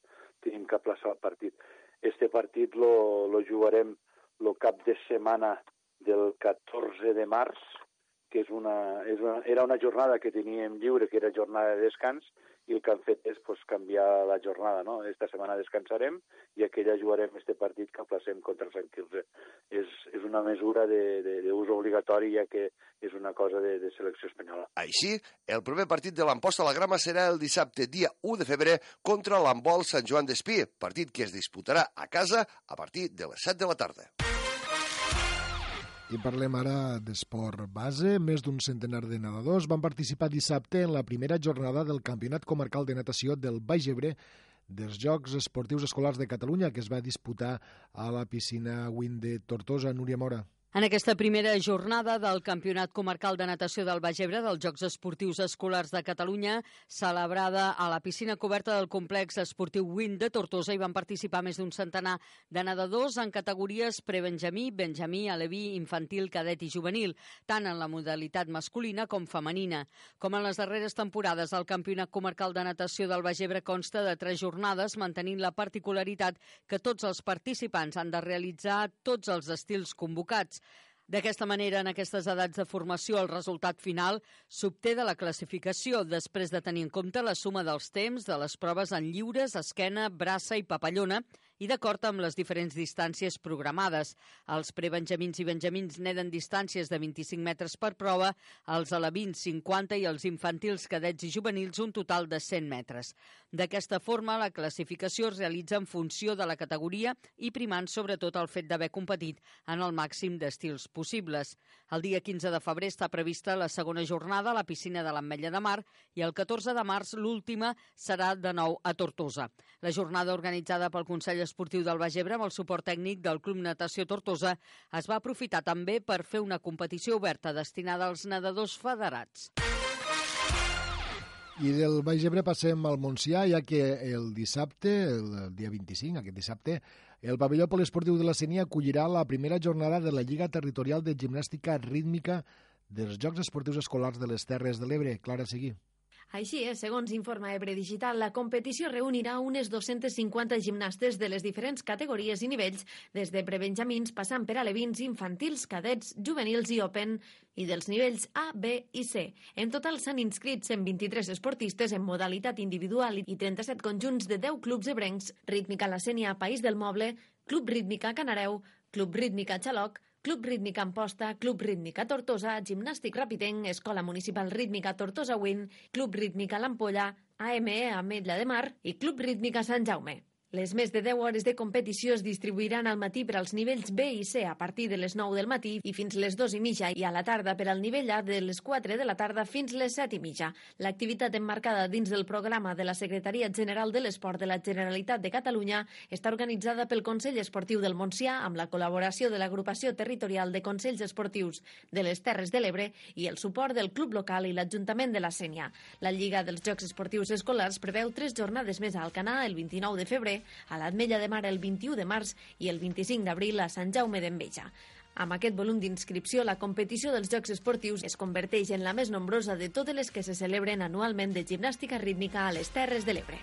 tenim que aplaçar el partit. Este partit lo, lo jugarem el cap de setmana del 14 de març, que és una, és una, era una jornada que teníem lliure, que era jornada de descans, i el que han fet és pues, canviar la jornada. No? Esta setmana descansarem i aquella jugarem este partit que placem contra el Sant Quirze. És, és una mesura d'ús obligatori ja que és una cosa de, de selecció espanyola. Així, el primer partit de l'Amposta a la Grama serà el dissabte, dia 1 de febrer, contra l'Embol Sant Joan d'Espí, partit que es disputarà a casa a partir de les 7 de la tarda. I parlem ara d'esport base. Més d'un centenar de nedadors van participar dissabte en la primera jornada del Campionat Comarcal de Natació del Baix Ebre dels Jocs Esportius Escolars de Catalunya, que es va disputar a la piscina Wind de Tortosa, Núria Mora. En aquesta primera jornada del Campionat Comarcal de Natació del Baix Ebre dels Jocs Esportius Escolars de Catalunya, celebrada a la piscina coberta del complex esportiu Wind de Tortosa, hi van participar més d'un centenar de nedadors en categories prebenjamí, benjamí, aleví, infantil, cadet i juvenil, tant en la modalitat masculina com femenina. Com en les darreres temporades, el Campionat Comarcal de Natació del Baix Ebre consta de tres jornades, mantenint la particularitat que tots els participants han de realitzar tots els estils convocats. D'aquesta manera, en aquestes edats de formació, el resultat final s'obté de la classificació després de tenir en compte la suma dels temps de les proves en lliures, esquena, braça i papallona i d'acord amb les diferents distàncies programades. Els prebenjamins i benjamins neden distàncies de 25 metres per prova, els alevins 50 i els infantils, cadets i juvenils un total de 100 metres. D'aquesta forma, la classificació es realitza en funció de la categoria i primant sobretot el fet d'haver competit en el màxim d'estils possibles. El dia 15 de febrer està prevista la segona jornada a la piscina de l'Ametlla de Mar i el 14 de març l'última serà de nou a Tortosa. La jornada organitzada pel Consell Esportiu del Baix Ebre amb el suport tècnic del Club Natació Tortosa es va aprofitar també per fer una competició oberta destinada als nedadors federats. I del Baix Ebre passem al Montsià, ja que el dissabte, el dia 25, aquest dissabte, el pavelló poliesportiu de la Senia acollirà la primera jornada de la Lliga Territorial de Gimnàstica Rítmica dels Jocs Esportius Escolars de les Terres de l'Ebre. Clara Seguí. Així és, segons informa Ebre Digital, la competició reunirà unes 250 gimnastes de les diferents categories i nivells, des de prebenjamins passant per alevins, infantils, cadets, juvenils i open, i dels nivells A, B i C. En total s'han inscrit 123 esportistes en modalitat individual i 37 conjunts de 10 clubs ebrencs, Rítmica La Sènia, País del Moble, Club Rítmica Canareu, Club Rítmica Xaloc, Club Rítmica Amposta, Club Rítmica Tortosa, Gimnàstic Rapitenc, Escola Municipal Rítmica Tortosa Win, Club Rítmica L'Ampolla, AME Ametlla de Mar i Club Rítmica Sant Jaume. Les més de 10 hores de competició es distribuiran al matí per als nivells B i C a partir de les 9 del matí i fins les 2 i mitja i a la tarda per al nivell A de les 4 de la tarda fins les 7 i mitja. L'activitat emmarcada dins del programa de la Secretaria General de l'Esport de la Generalitat de Catalunya està organitzada pel Consell Esportiu del Montsià amb la col·laboració de l'Agrupació Territorial de Consells Esportius de les Terres de l'Ebre i el suport del Club Local i l'Ajuntament de la Sènia. La Lliga dels Jocs Esportius Escolars preveu tres jornades més a Alcanar el 29 de febrer a l'Atmella de Mar el 21 de març i el 25 d'abril a Sant Jaume d'Enveja. Amb aquest volum d'inscripció, la competició dels Jocs Esportius es converteix en la més nombrosa de totes les que se celebren anualment de gimnàstica rítmica a les Terres de l'Ebre.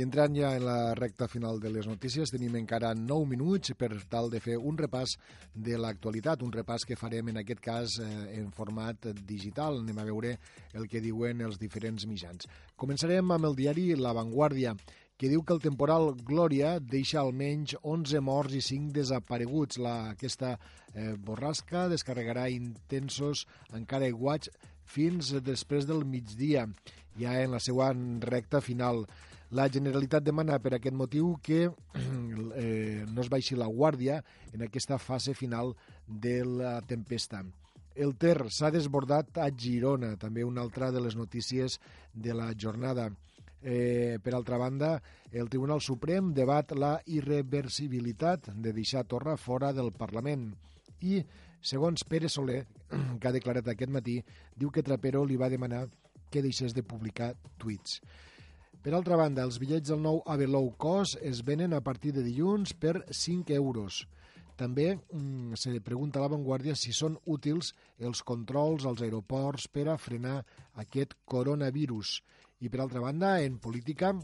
Entrant ja en la recta final de les notícies, tenim encara 9 minuts per tal de fer un repàs de l'actualitat, un repàs que farem en aquest cas eh, en format digital. Anem a veure el que diuen els diferents mitjans. Començarem amb el diari La Vanguardia, que diu que el temporal Glòria deixa almenys 11 morts i 5 desapareguts. La, aquesta eh, borrasca descarregarà intensos encara aiguats fins després del migdia, ja en la seva recta final. La Generalitat demana per aquest motiu que [clears throat] eh, no es baixi la guàrdia en aquesta fase final de la tempesta. El Ter s'ha desbordat a Girona, també una altra de les notícies de la jornada. Eh, per altra banda, el Tribunal Suprem debat la irreversibilitat de deixar Torra fora del Parlament i, segons Pere Soler, [clears throat] que ha declarat aquest matí, diu que Trapero li va demanar que deixés de publicar tuits. Per altra banda, els bitllets del nou AVE Low Cost es venen a partir de dilluns per 5 euros. També mm, se pregunta a l'avantguàrdia si són útils els controls als aeroports per a frenar aquest coronavirus. I per altra banda, en política,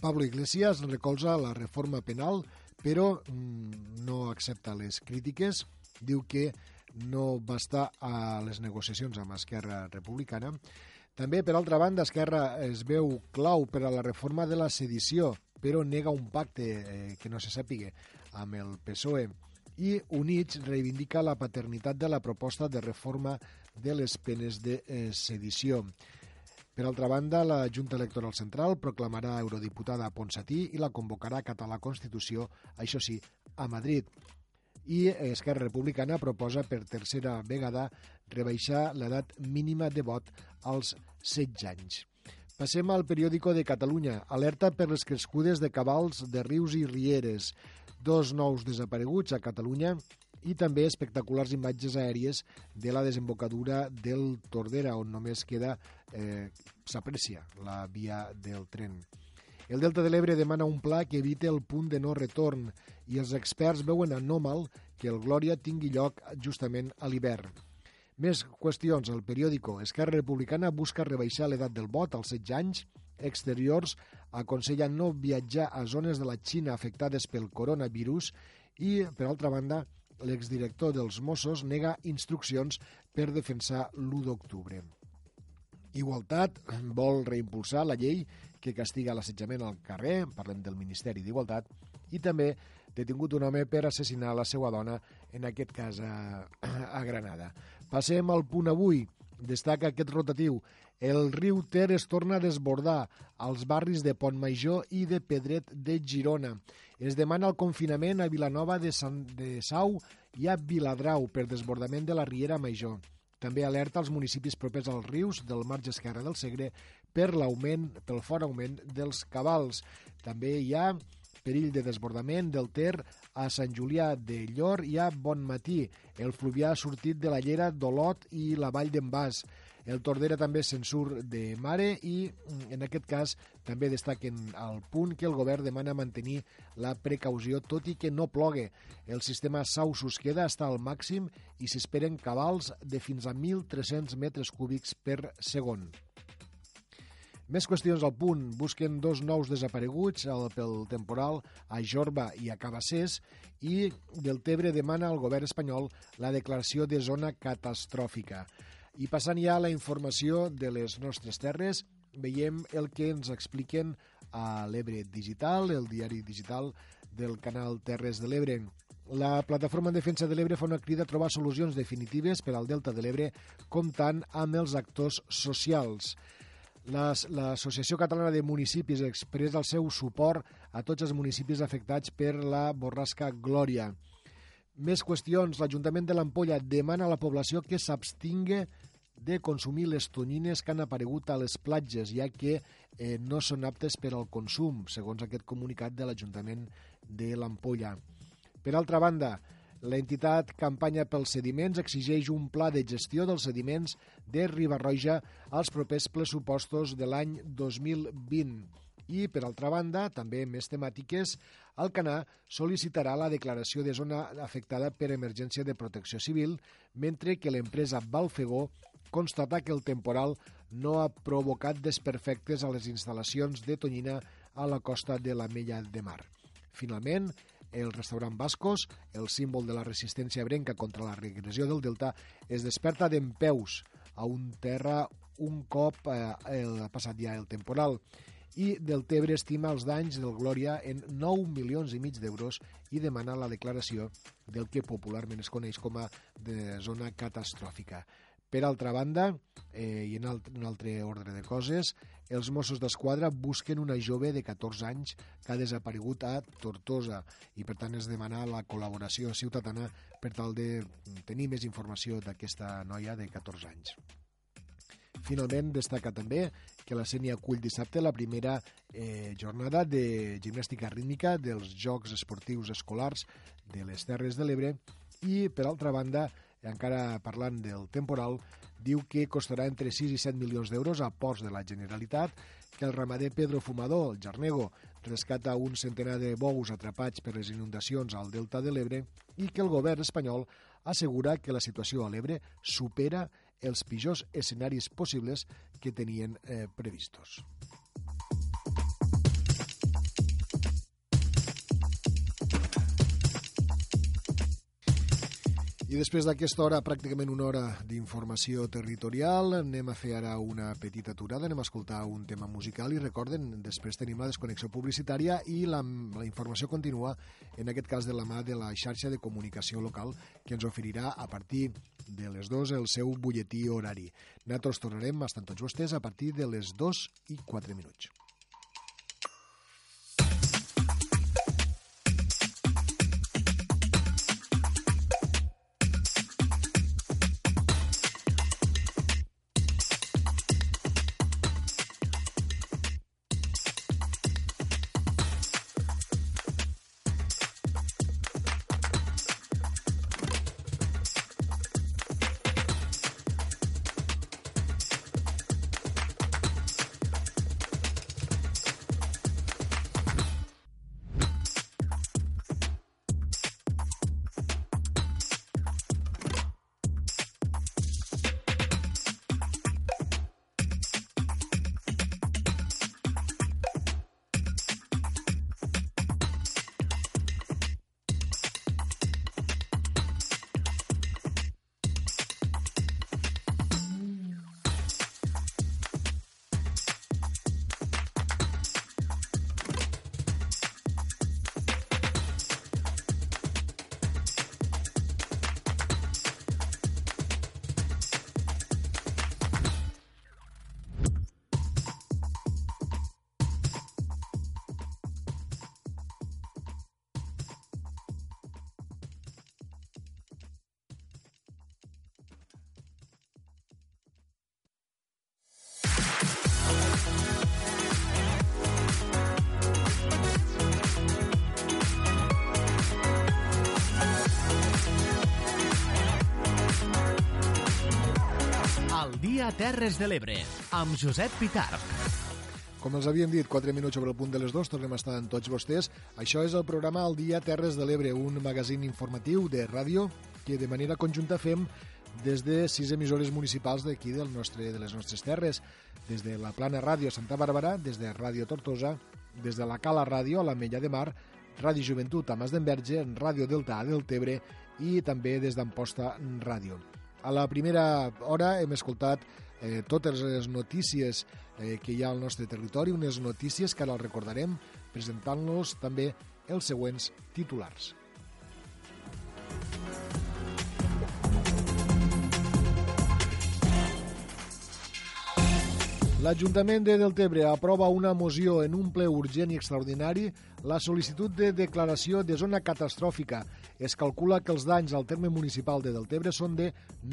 Pablo Iglesias recolza la reforma penal, però mm, no accepta les crítiques. Diu que no va estar a les negociacions amb Esquerra Republicana. També, per altra banda, Esquerra es veu clau per a la reforma de la sedició, però nega un pacte eh, que no se sàpiga amb el PSOE i Units reivindica la paternitat de la proposta de reforma de les penes de eh, sedició. Per altra banda, la Junta Electoral Central proclamarà eurodiputada a Ponsatí i la convocarà a Català Constitució, això sí, a Madrid. I Esquerra Republicana proposa per tercera vegada rebaixar l'edat mínima de vot als 16 anys. Passem al periòdico de Catalunya. Alerta per les crescudes de cabals de rius i rieres dos nous desapareguts a Catalunya i també espectaculars imatges aèries de la desembocadura del Tordera, on només queda, eh, s'aprecia la via del tren. El Delta de l'Ebre demana un pla que evite el punt de no retorn i els experts veuen anòmal que el Glòria tingui lloc justament a l'hivern. Més qüestions. El periòdico Esquerra Republicana busca rebaixar l'edat del vot als 16 anys exteriors aconsellen no viatjar a zones de la Xina afectades pel coronavirus i, per altra banda, l'exdirector dels Mossos nega instruccions per defensar l'1 d'octubre. Igualtat vol reimpulsar la llei que castiga l'assetjament al carrer, parlem del Ministeri d'Igualtat, i també detingut un home per assassinar la seva dona, en aquest cas a, a Granada. Passem al punt avui. Destaca aquest rotatiu. El riu Ter es torna a desbordar als barris de Major i de Pedret de Girona. Es demana el confinament a Vilanova de, Sant, de Sau i a Viladrau per desbordament de la Riera Major. També alerta als municipis propers als rius del marge esquerre del Segre per l'augment, pel fort augment dels cabals. També hi ha perill de desbordament del Ter a Sant Julià de Llor i a Bonmatí. El fluvià ha sortit de la llera d'Olot i la vall d'en Bas. El Tordera també se'n surt de mare i, mm, en aquest cas, també destaquen al punt que el govern demana mantenir la precaució tot i que no plogue. El sistema Sausus queda està al màxim i s'esperen cabals de fins a 1.300 metres cúbics per segon. Més qüestions al punt. Busquen dos nous desapareguts pel temporal a Jorba i a Cabassers i del Tebre demana al govern espanyol la declaració de zona catastròfica. I passant ja a la informació de les nostres terres, veiem el que ens expliquen a l'Ebre Digital, el diari digital del canal Terres de l'Ebre. La plataforma en defensa de l'Ebre fa una crida a trobar solucions definitives per al Delta de l'Ebre comptant amb els actors socials. L'Associació Catalana de Municipis expressa el seu suport a tots els municipis afectats per la borrasca Glòria. Més qüestions. L'Ajuntament de l'Ampolla demana a la població que s'abstingui de consumir les tonyines que han aparegut a les platges, ja que eh, no són aptes per al consum, segons aquest comunicat de l'Ajuntament de l'Ampolla. Per altra banda, l'entitat Campanya pels Sediments exigeix un pla de gestió dels sediments de Ribarroja als propers pressupostos de l'any 2020. I, per altra banda, també més temàtiques, el Canà sol·licitarà la declaració de zona afectada per emergència de protecció civil, mentre que l'empresa Balfegó constata que el temporal no ha provocat desperfectes a les instal·lacions de Tonyina a la costa de la Mella de Mar. Finalment, el restaurant Bascos, el símbol de la resistència brenca contra la regressió del delta, es desperta d'en peus a un terra un cop eh, el, passat ja el temporal i del Tebre estima els danys del Glòria en 9 milions i mig d'euros i demana la declaració del que popularment es coneix com a de zona catastròfica. Per altra banda, eh, i en un altre ordre de coses, els Mossos d'Esquadra busquen una jove de 14 anys que ha desaparegut a Tortosa i per tant es demana la col·laboració ciutadana per tal de tenir més informació d'aquesta noia de 14 anys. Finalment, destaca també que la Sènia acull dissabte la primera eh, jornada de gimnàstica rítmica dels Jocs Esportius Escolars de les Terres de l'Ebre i, per altra banda, encara parlant del temporal, diu que costarà entre 6 i 7 milions d'euros a ports de la Generalitat, que el ramader Pedro Fumador, el Jarnego, rescata un centenar de bous atrapats per les inundacions al Delta de l'Ebre i que el govern espanyol assegura que la situació a l'Ebre supera els pitjors escenaris possibles que tenien eh, previstos. I després d'aquesta hora, pràcticament una hora d'informació territorial, anem a fer ara una petita aturada, anem a escoltar un tema musical i recorden, després tenim la desconnexió publicitària i la, la informació continua, en aquest cas de la mà de la xarxa de comunicació local, que ens oferirà a partir de les 2 el seu butlletí horari. Nosaltres tornarem, estan tots vostès, a partir de les 2 i 4 minuts. Dia a Terres de l'Ebre, amb Josep Pitarch. Com els havíem dit, 4 minuts sobre el punt de les 2, tornem a estar amb tots vostès. Això és el programa El dia Terres de l'Ebre, un magazín informatiu de ràdio que de manera conjunta fem des de sis emissores municipals d'aquí del nostre, de les nostres terres, des de la Plana Ràdio Santa Bàrbara, des de Ràdio Tortosa, des de la Cala Ràdio a la Mella de Mar, Ràdio Joventut a Mas d'Enverge, Ràdio Delta a Deltebre i també des d'Amposta Ràdio. A la primera hora hem escoltat eh, totes les notícies eh, que hi ha al nostre territori, unes notícies que ara el recordarem presentant-los també els següents titulars. L'Ajuntament de Deltebre aprova una moció en un ple urgent i extraordinari la sol·licitud de declaració de zona catastròfica. Es calcula que els danys al terme municipal de Deltebre són de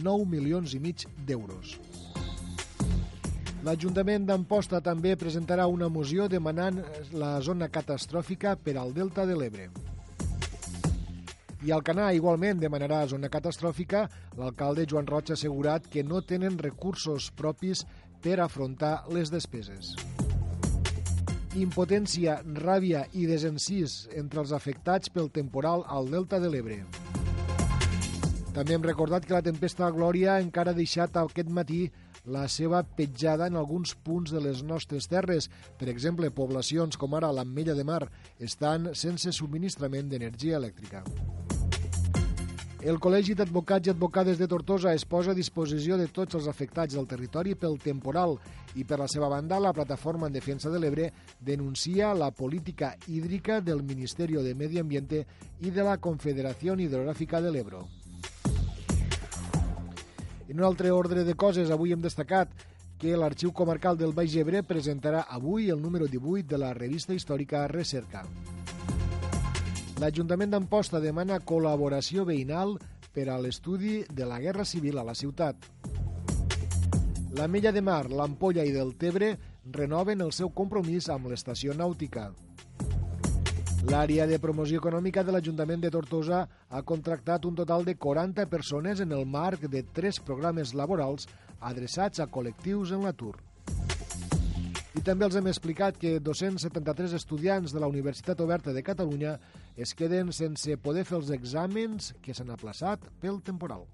9 milions i mig d'euros. L'Ajuntament d'Amposta també presentarà una moció demanant la zona catastròfica per al Delta de l'Ebre. I Alcanar igualment demanarà zona catastròfica. L'alcalde Joan Roig ha assegurat que no tenen recursos propis per afrontar les despeses. Impotència, ràbia i desencís entre els afectats pel temporal al Delta de l'Ebre. També hem recordat que la tempesta Glòria encara ha deixat aquest matí la seva petjada en alguns punts de les nostres terres. Per exemple, poblacions com ara l'Ametlla de Mar estan sense subministrament d'energia elèctrica. El Col·legi d'Advocats i Advocades de Tortosa es posa a disposició de tots els afectats del territori pel temporal i per la seva banda la Plataforma en Defensa de l'Ebre denuncia la política hídrica del Ministeri de Medi Ambiente i de la Confederació Hidrogràfica de l'Ebro. En un altre ordre de coses, avui hem destacat que l'Arxiu Comarcal del Baix Ebre presentarà avui el número 18 de la revista històrica Recerca. L'Ajuntament d'Amposta demana col·laboració veïnal per a l'estudi de la Guerra Civil a la ciutat. La Mella de Mar, l'Ampolla i del Tebre renoven el seu compromís amb l'estació nàutica. L'àrea de promoció econòmica de l'Ajuntament de Tortosa ha contractat un total de 40 persones en el marc de tres programes laborals adreçats a col·lectius en l'atur. I també els hem explicat que 273 estudiants de la Universitat Oberta de Catalunya es queden sense poder fer els exàmens que s'han aplaçat pel temporal.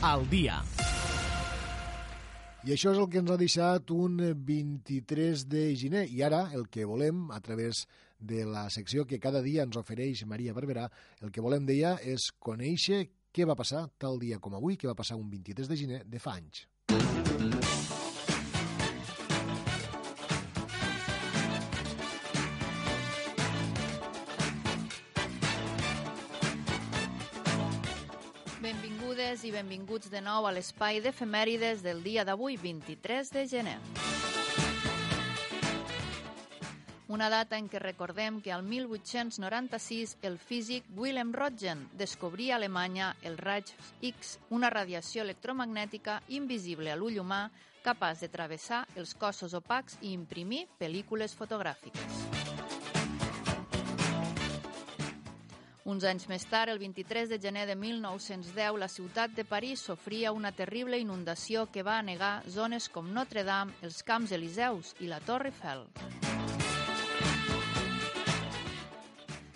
al dia. I això és el que ens ha deixat un 23 de gener. I ara el que volem, a través de la secció que cada dia ens ofereix Maria Barberà, el que volem, deia, és conèixer què va passar tal dia com avui, què va passar un 23 de gener de fa anys. Benvingudes i benvinguts de nou a l'espai d'efemèrides del dia d'avui, 23 de gener. Una data en què recordem que al 1896 el físic Willem Röntgen descobria a Alemanya el raig X, una radiació electromagnètica invisible a l'ull humà capaç de travessar els cossos opacs i imprimir pel·lícules fotogràfiques. Uns anys més tard, el 23 de gener de 1910, la ciutat de París sofria una terrible inundació que va anegar zones com Notre-Dame, els Camps Eliseus i la Torre Eiffel.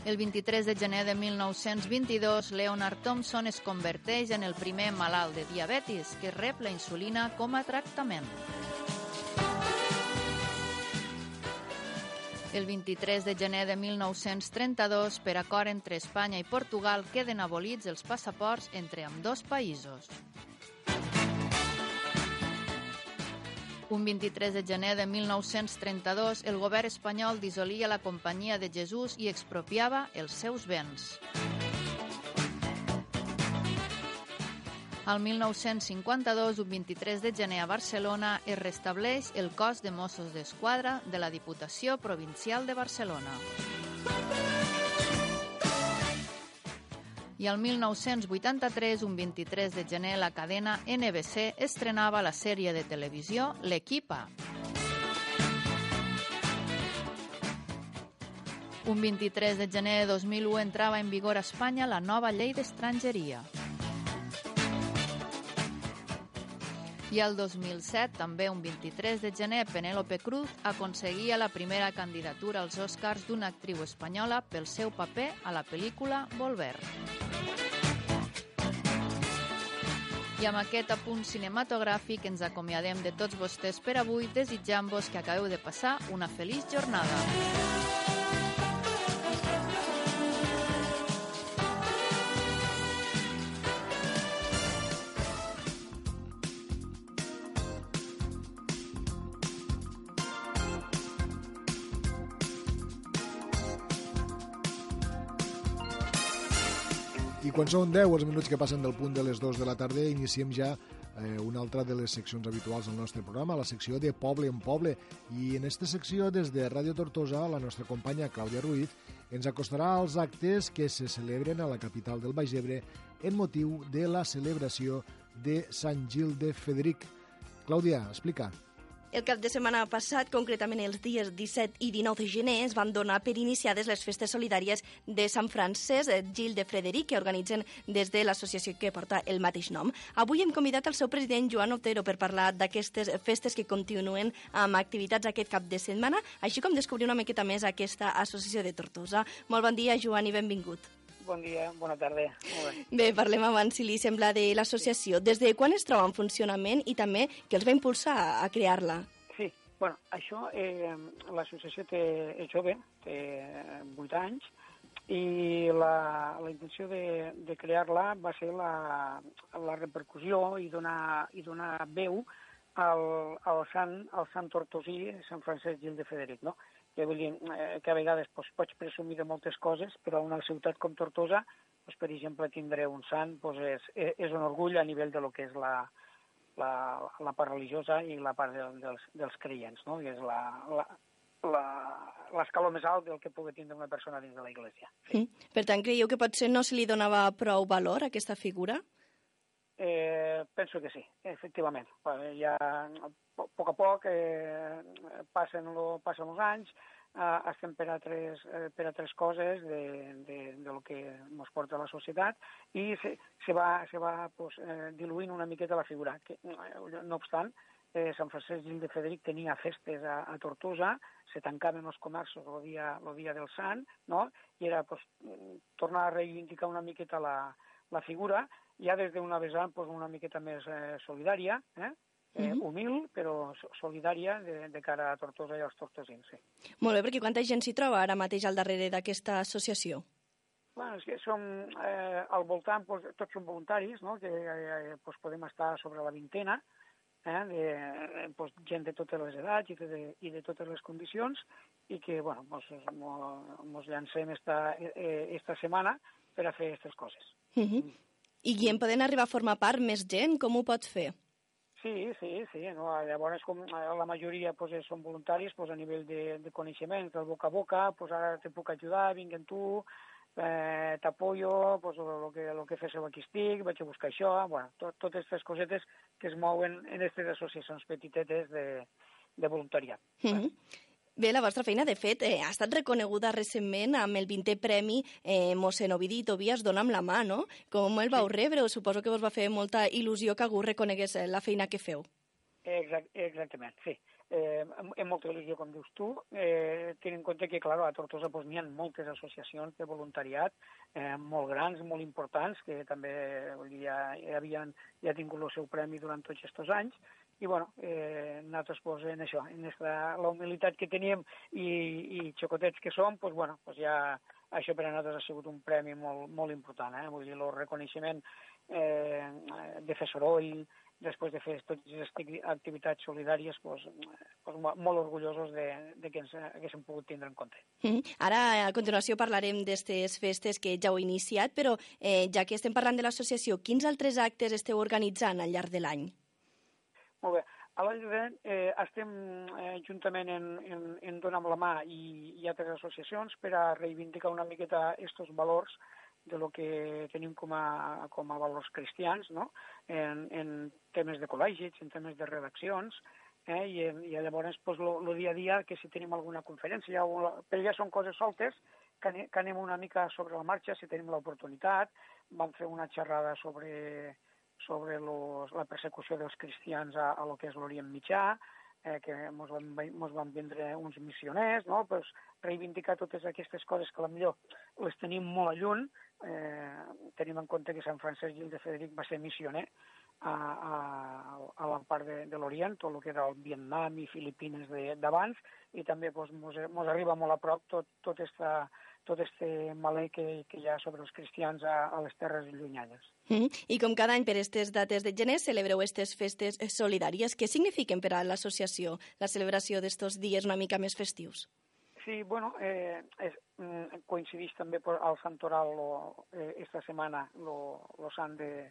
El 23 de gener de 1922, Leonard Thompson es converteix en el primer malalt de diabetis que rep la insulina com a tractament. El 23 de gener de 1932, per acord entre Espanya i Portugal, queden abolits els passaports entre amb dos països. Un 23 de gener de 1932, el govern espanyol dissolia la Companyia de Jesús i expropiava els seus béns. Al 1952, un 23 de gener a Barcelona, es restableix el cos de Mossos d'Esquadra de la Diputació Provincial de Barcelona. I al 1983, un 23 de gener, la cadena NBC estrenava la sèrie de televisió L'Equipa. Un 23 de gener de 2001 entrava en vigor a Espanya la nova llei d'estrangeria. I el 2007, també un 23 de gener, Penélope Cruz aconseguia la primera candidatura als Oscars d'una actriu espanyola pel seu paper a la pel·lícula Volver. I amb aquest apunt cinematogràfic ens acomiadem de tots vostès per avui, desitjant-vos que acabeu de passar una feliç jornada. Quan són 10 els minuts que passen del punt de les 2 de la tarda, iniciem ja eh, una altra de les seccions habituals del nostre programa, la secció de Poble en Poble. I en aquesta secció, des de Ràdio Tortosa, la nostra companya Clàudia Ruiz ens acostarà als actes que se celebren a la capital del Baix Ebre en motiu de la celebració de Sant Gil de Federic. Clàudia, explica. El cap de setmana passat, concretament els dies 17 i 19 de gener, es van donar per iniciades les festes solidàries de Sant Francesc Gil de Frederic, que organitzen des de l'associació que porta el mateix nom. Avui hem convidat el seu president, Joan Otero, per parlar d'aquestes festes que continuen amb activitats aquest cap de setmana, així com descobrir una miqueta més aquesta associació de Tortosa. Molt bon dia, Joan, i benvingut. Bon dia, bona tarda. Molt bé. Bé, parlem abans, si li sembla, de l'associació. Des de quan es troba en funcionament i també què els va impulsar a crear-la? Sí, bueno, això, eh, l'associació té, és jove, té 8 anys, i la, la intenció de, de crear-la va ser la, la repercussió i donar, i donar veu al, al, sant, al sant tortosí, Sant Francesc Gil de Frederic, no? Que vull dir eh, que a vegades doncs, pots presumir de moltes coses, però una ciutat com Tortosa, doncs, per exemple, tindre un sant doncs, és, és un orgull a nivell de lo que és la, la, la part religiosa i la part de, dels, dels creients, no? que és la, la, l'escaló més alt del que pugui tindre una persona dins de la Iglesia. Sí. Mm. Per tant, creieu que potser no se li donava prou valor a aquesta figura? Eh, penso que sí, efectivament. Ja, a poc a poc eh, passen, lo, passen els anys, eh, estem per altres, eh, per altres coses de, de, de lo que ens porta la societat i se, se va, se va pues, eh, diluint una miqueta la figura. Que, no obstant, eh, Sant Francesc Gil de Frederic tenia festes a, a Tortosa, se tancaven els comerços el dia, el dia del Sant, no? i era pues, tornar a reivindicar una miqueta la, la figura, ja des d'una vessant pues, una miqueta més eh, solidària, eh? eh, mm -hmm. humil, però solidària de, de cara a Tortosa i als tortosins. Sí. Molt bé, perquè quanta gent s'hi troba ara mateix al darrere d'aquesta associació? Bueno, és que som eh, al voltant, pues, tots són voluntaris, no? que eh, pues, podem estar sobre la vintena, eh, de, eh, pues, gent de totes les edats i de, i de totes les condicions i que bueno, pues, mos llancem esta, eh, esta setmana per a fer aquestes coses. Uh -huh. I en poden arribar a formar part més gent? Com ho pot fer? Sí, sí, sí. No? Llavors, com eh, la majoria pues, són voluntaris pues, a nivell de, de coneixement, del boca a boca, pues, ara te puc ajudar, vinc amb tu, eh, t'apoyo, pues, lo, que, lo que féssiu aquí estic, vaig a buscar això, bueno, tot, totes aquestes cosetes que es mouen en aquestes associacions petitetes de, de voluntariat. Mm -hmm. Bé, la vostra feina, de fet, eh, ha estat reconeguda recentment amb el 20è Premi eh, Mossèn Ovidi Tobias Dona amb la mà, no? Com el vau rebre? Suposo que vos va fer molta il·lusió que algú reconegués la feina que feu. Exact, exactament, sí eh, amb molta il·lusió, com dius tu, eh, tenint en compte que, clar, a Tortosa doncs, n'hi ha moltes associacions de voluntariat eh, molt grans, molt importants, que també ja, ja havien ja tingut el seu premi durant tots aquests anys, i bueno, eh, nosaltres pues, en això, en esta, la humilitat que teníem i, i xocotets que som, pues, bueno, pues ja això per a nosaltres ha sigut un premi molt, molt important, eh? vull dir, el reconeixement eh, de fer soroll, després de fer totes aquestes activitats solidàries, doncs, doncs molt orgullosos de, de que ens haguéssim pogut tindre en compte. Mm -hmm. Ara, a continuació, parlarem d'aquestes festes que ja heu iniciat, però eh, ja que estem parlant de l'associació, quins altres actes esteu organitzant al llarg de l'any? Molt bé. A l'any vinent eh, estem eh, juntament en, en, en Donar amb la mà i, i altres associacions per a reivindicar una miqueta aquests valors de lo que tenim com a, com a valors cristians, no? en, en temes de col·legis, en temes de redaccions, eh? I, i llavors pues, lo, lo dia a dia, que si tenim alguna conferència, o, però ja són coses soltes, que, que anem una mica sobre la marxa, si tenim l'oportunitat. Vam fer una xerrada sobre, sobre los, la persecució dels cristians a, a lo que és l'Orient Mitjà, eh, que ens van, mos van vindre uns missioners, no? pues, reivindicar totes aquestes coses que millor les tenim molt a lluny, eh, tenim en compte que Sant Francesc Gil de Frederic va ser missioner a, a, a la part de, de l'Orient, tot el que era el Vietnam i Filipines d'abans, i també pues, mos, mos arriba molt a prop tot, tot esta, tot este malè que, que hi ha sobre els cristians a, a les terres llunyanes. Mm -hmm. I com cada any per aquestes dates de gener celebreu aquestes festes solidàries. Què signifiquen per a l'associació la celebració d'estos dies una mica més festius? Sí, bueno, eh, és, mm, coincideix també al santoral lo, eh, esta setmana lo, lo sant de,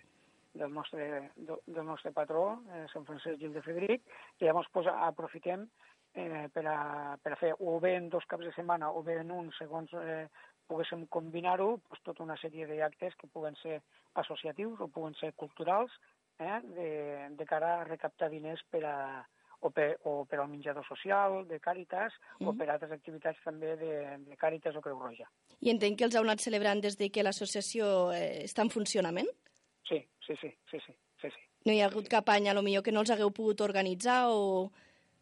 del nostre, del nostre patró, eh, Sant Francesc Gil de Frederic, i llavors pues, aprofitem eh, per, a, per a fer o bé en dos caps de setmana o bé en un, segons eh, poguéssim combinar-ho, doncs, tota una sèrie d'actes que puguen ser associatius o puguen ser culturals, eh, de, de cara a recaptar diners per a, o per, o per al menjador social, de Càritas, mm. o per altres activitats també de, de Càritas o Creu Roja. I entenc que els heu anat celebrant des de que l'associació eh, està en funcionament? Sí, sí, sí, sí, sí, sí, sí. No hi ha hagut cap any, a lo millor, que no els hagueu pogut organitzar o...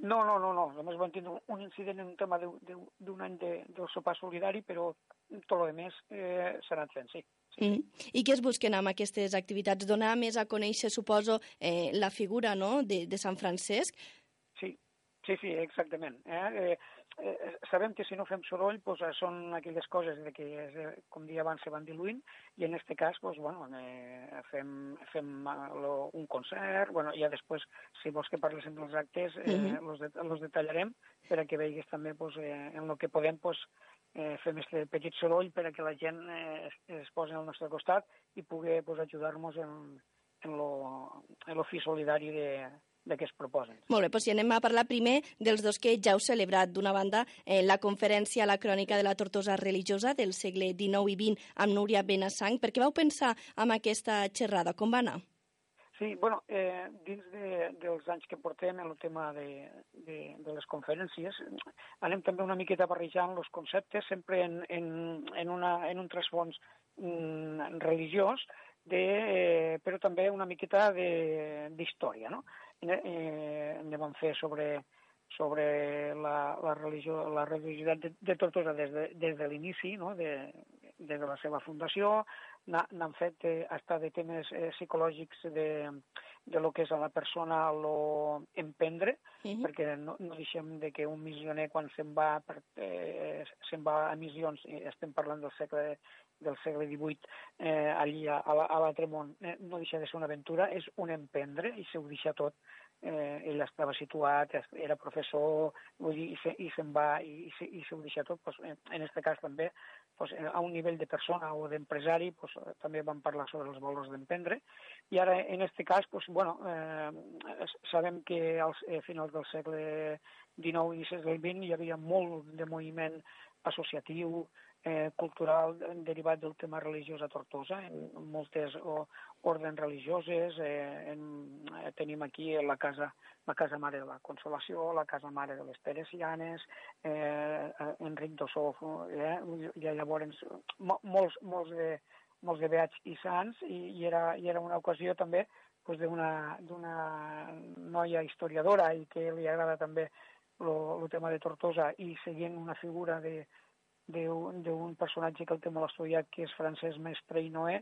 No, no, no, no. Només vam tenir un incident en un tema d'un any de, del sopar solidari, però tot el més eh, s'ha anat fent, sí. sí. Mm. I què es busquen amb aquestes activitats? Donar més a conèixer, suposo, eh, la figura no? de, de Sant Francesc? Sí, sí, sí, exactament. Eh? Eh, eh, sabem que si no fem soroll pues, eh, són aquelles coses de que, eh, com dia abans, se van diluint i en aquest cas pues, bueno, eh, fem, fem lo, un concert, bueno, ja després, si vols que parlessin dels actes, eh, mm -hmm. los, de, los detallarem per a que veiguis també pues, eh, en el que podem pues, eh, fem aquest petit soroll per a que la gent eh, es, es posi al nostre costat i pugui pues, ajudar-nos en, en, lo, en lo fi solidari de, de què es proposen. Molt bé, doncs si anem a parlar primer dels dos que ja heu celebrat. D'una banda, eh, la conferència La crònica de la tortosa religiosa del segle XIX i XX amb Núria Benassang. Per què vau pensar en aquesta xerrada? Com va anar? Sí, bueno, eh, dins de, dels anys que portem en el tema de, de, de les conferències, anem també una miqueta barrejant els conceptes, sempre en, en, en, una, en un trasfons mm, religiós, de, eh, però també una miqueta d'història, no? Eh, ne vam fer sobre, sobre la, la, religió, la religiositat de, de Tortosa des de, des de l'inici, no? de, des de la seva fundació, n'han fet eh, hasta de temes eh, psicològics de, de lo que és a la persona lo emprendre, uh -huh. perquè no, no deixem de que un missioner quan se'n va, per, eh, se'n va a missions, eh, estem parlant del segle del segle XVIII eh, allí a, a l'altre món, eh, no deixa de ser una aventura, és un emprendre i s'ho deixa tot eh, ell estava situat, era professor, vull dir, i, se, i se'n va, i, i, i s'ho deixa tot, pues, en, en aquest cas també, pues, a un nivell de persona o d'empresari, pues, també vam parlar sobre els valors d'emprendre, i ara, en aquest cas, pues, bueno, eh, sabem que als eh, finals del segle XIX i del XX hi havia molt de moviment associatiu, eh, cultural derivat del tema religiós a Tortosa, en moltes o, ordens religioses, eh, en, eh, tenim aquí la casa, la casa Mare de la Consolació, la casa Mare de les Teresianes, eh, Enric d'Ossó, eh, i llavors molts, molts, de, molts de beats i sants, i, i, era, i era una ocasió també pues, d'una noia historiadora i que li agrada també el tema de Tortosa i seguint una figura de, d'un personatge que el té molt estudiat, que és Francesc Mestre i Noé,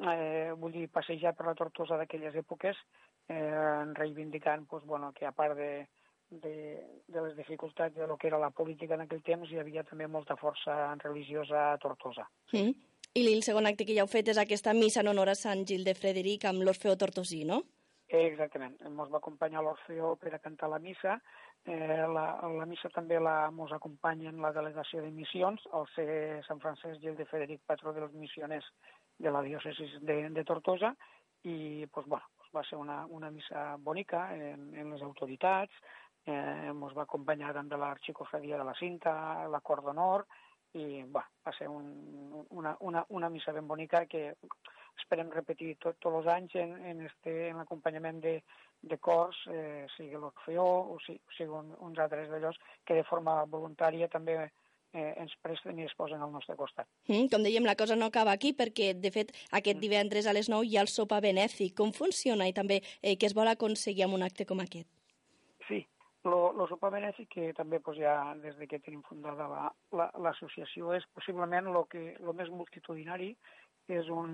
eh, vull dir, passejar per la Tortosa d'aquelles èpoques, eh, reivindicant pues, bueno, que a part de, de, de les dificultats de lo que era la política en aquell temps, hi havia també molta força religiosa a Tortosa. Mm. I el segon acte que ja heu fet és aquesta missa en honor a Sant Gil de Frederic amb l'Orfeo Tortosí, no? Exactament. Ens va acompanyar l'Orfeo per a cantar la missa Eh, la, la missa també la, mos acompanya en la delegació de missions, al ser Sant Francesc Gil de Frederic, patró dels missioners de la diòcesi de, de Tortosa, i pues, bueno, pues va ser una, una missa bonica en, en les autoritats, eh, ens va acompanyar també l'arxicofradia de la Cinta, la Cor d'Honor, i bueno, va ser un, una, una, una missa ben bonica que esperem repetir tots tot els anys en, en, este, en l'acompanyament de, de cors, eh, sigui l'Orfeó o sigui, o sigui un, uns altres d'allòs que de forma voluntària també eh, ens presten i es posen al nostre costat. Mm, com dèiem, la cosa no acaba aquí perquè, de fet, aquest mm. divendres a les 9 hi ha el sopa benèfic. Com funciona i també eh, què es vol aconseguir amb un acte com aquest? Sí, el sopa benèfic, que també pues, ja des de que tenim fundada l'associació, la, la, és possiblement el que lo més multitudinari és, un,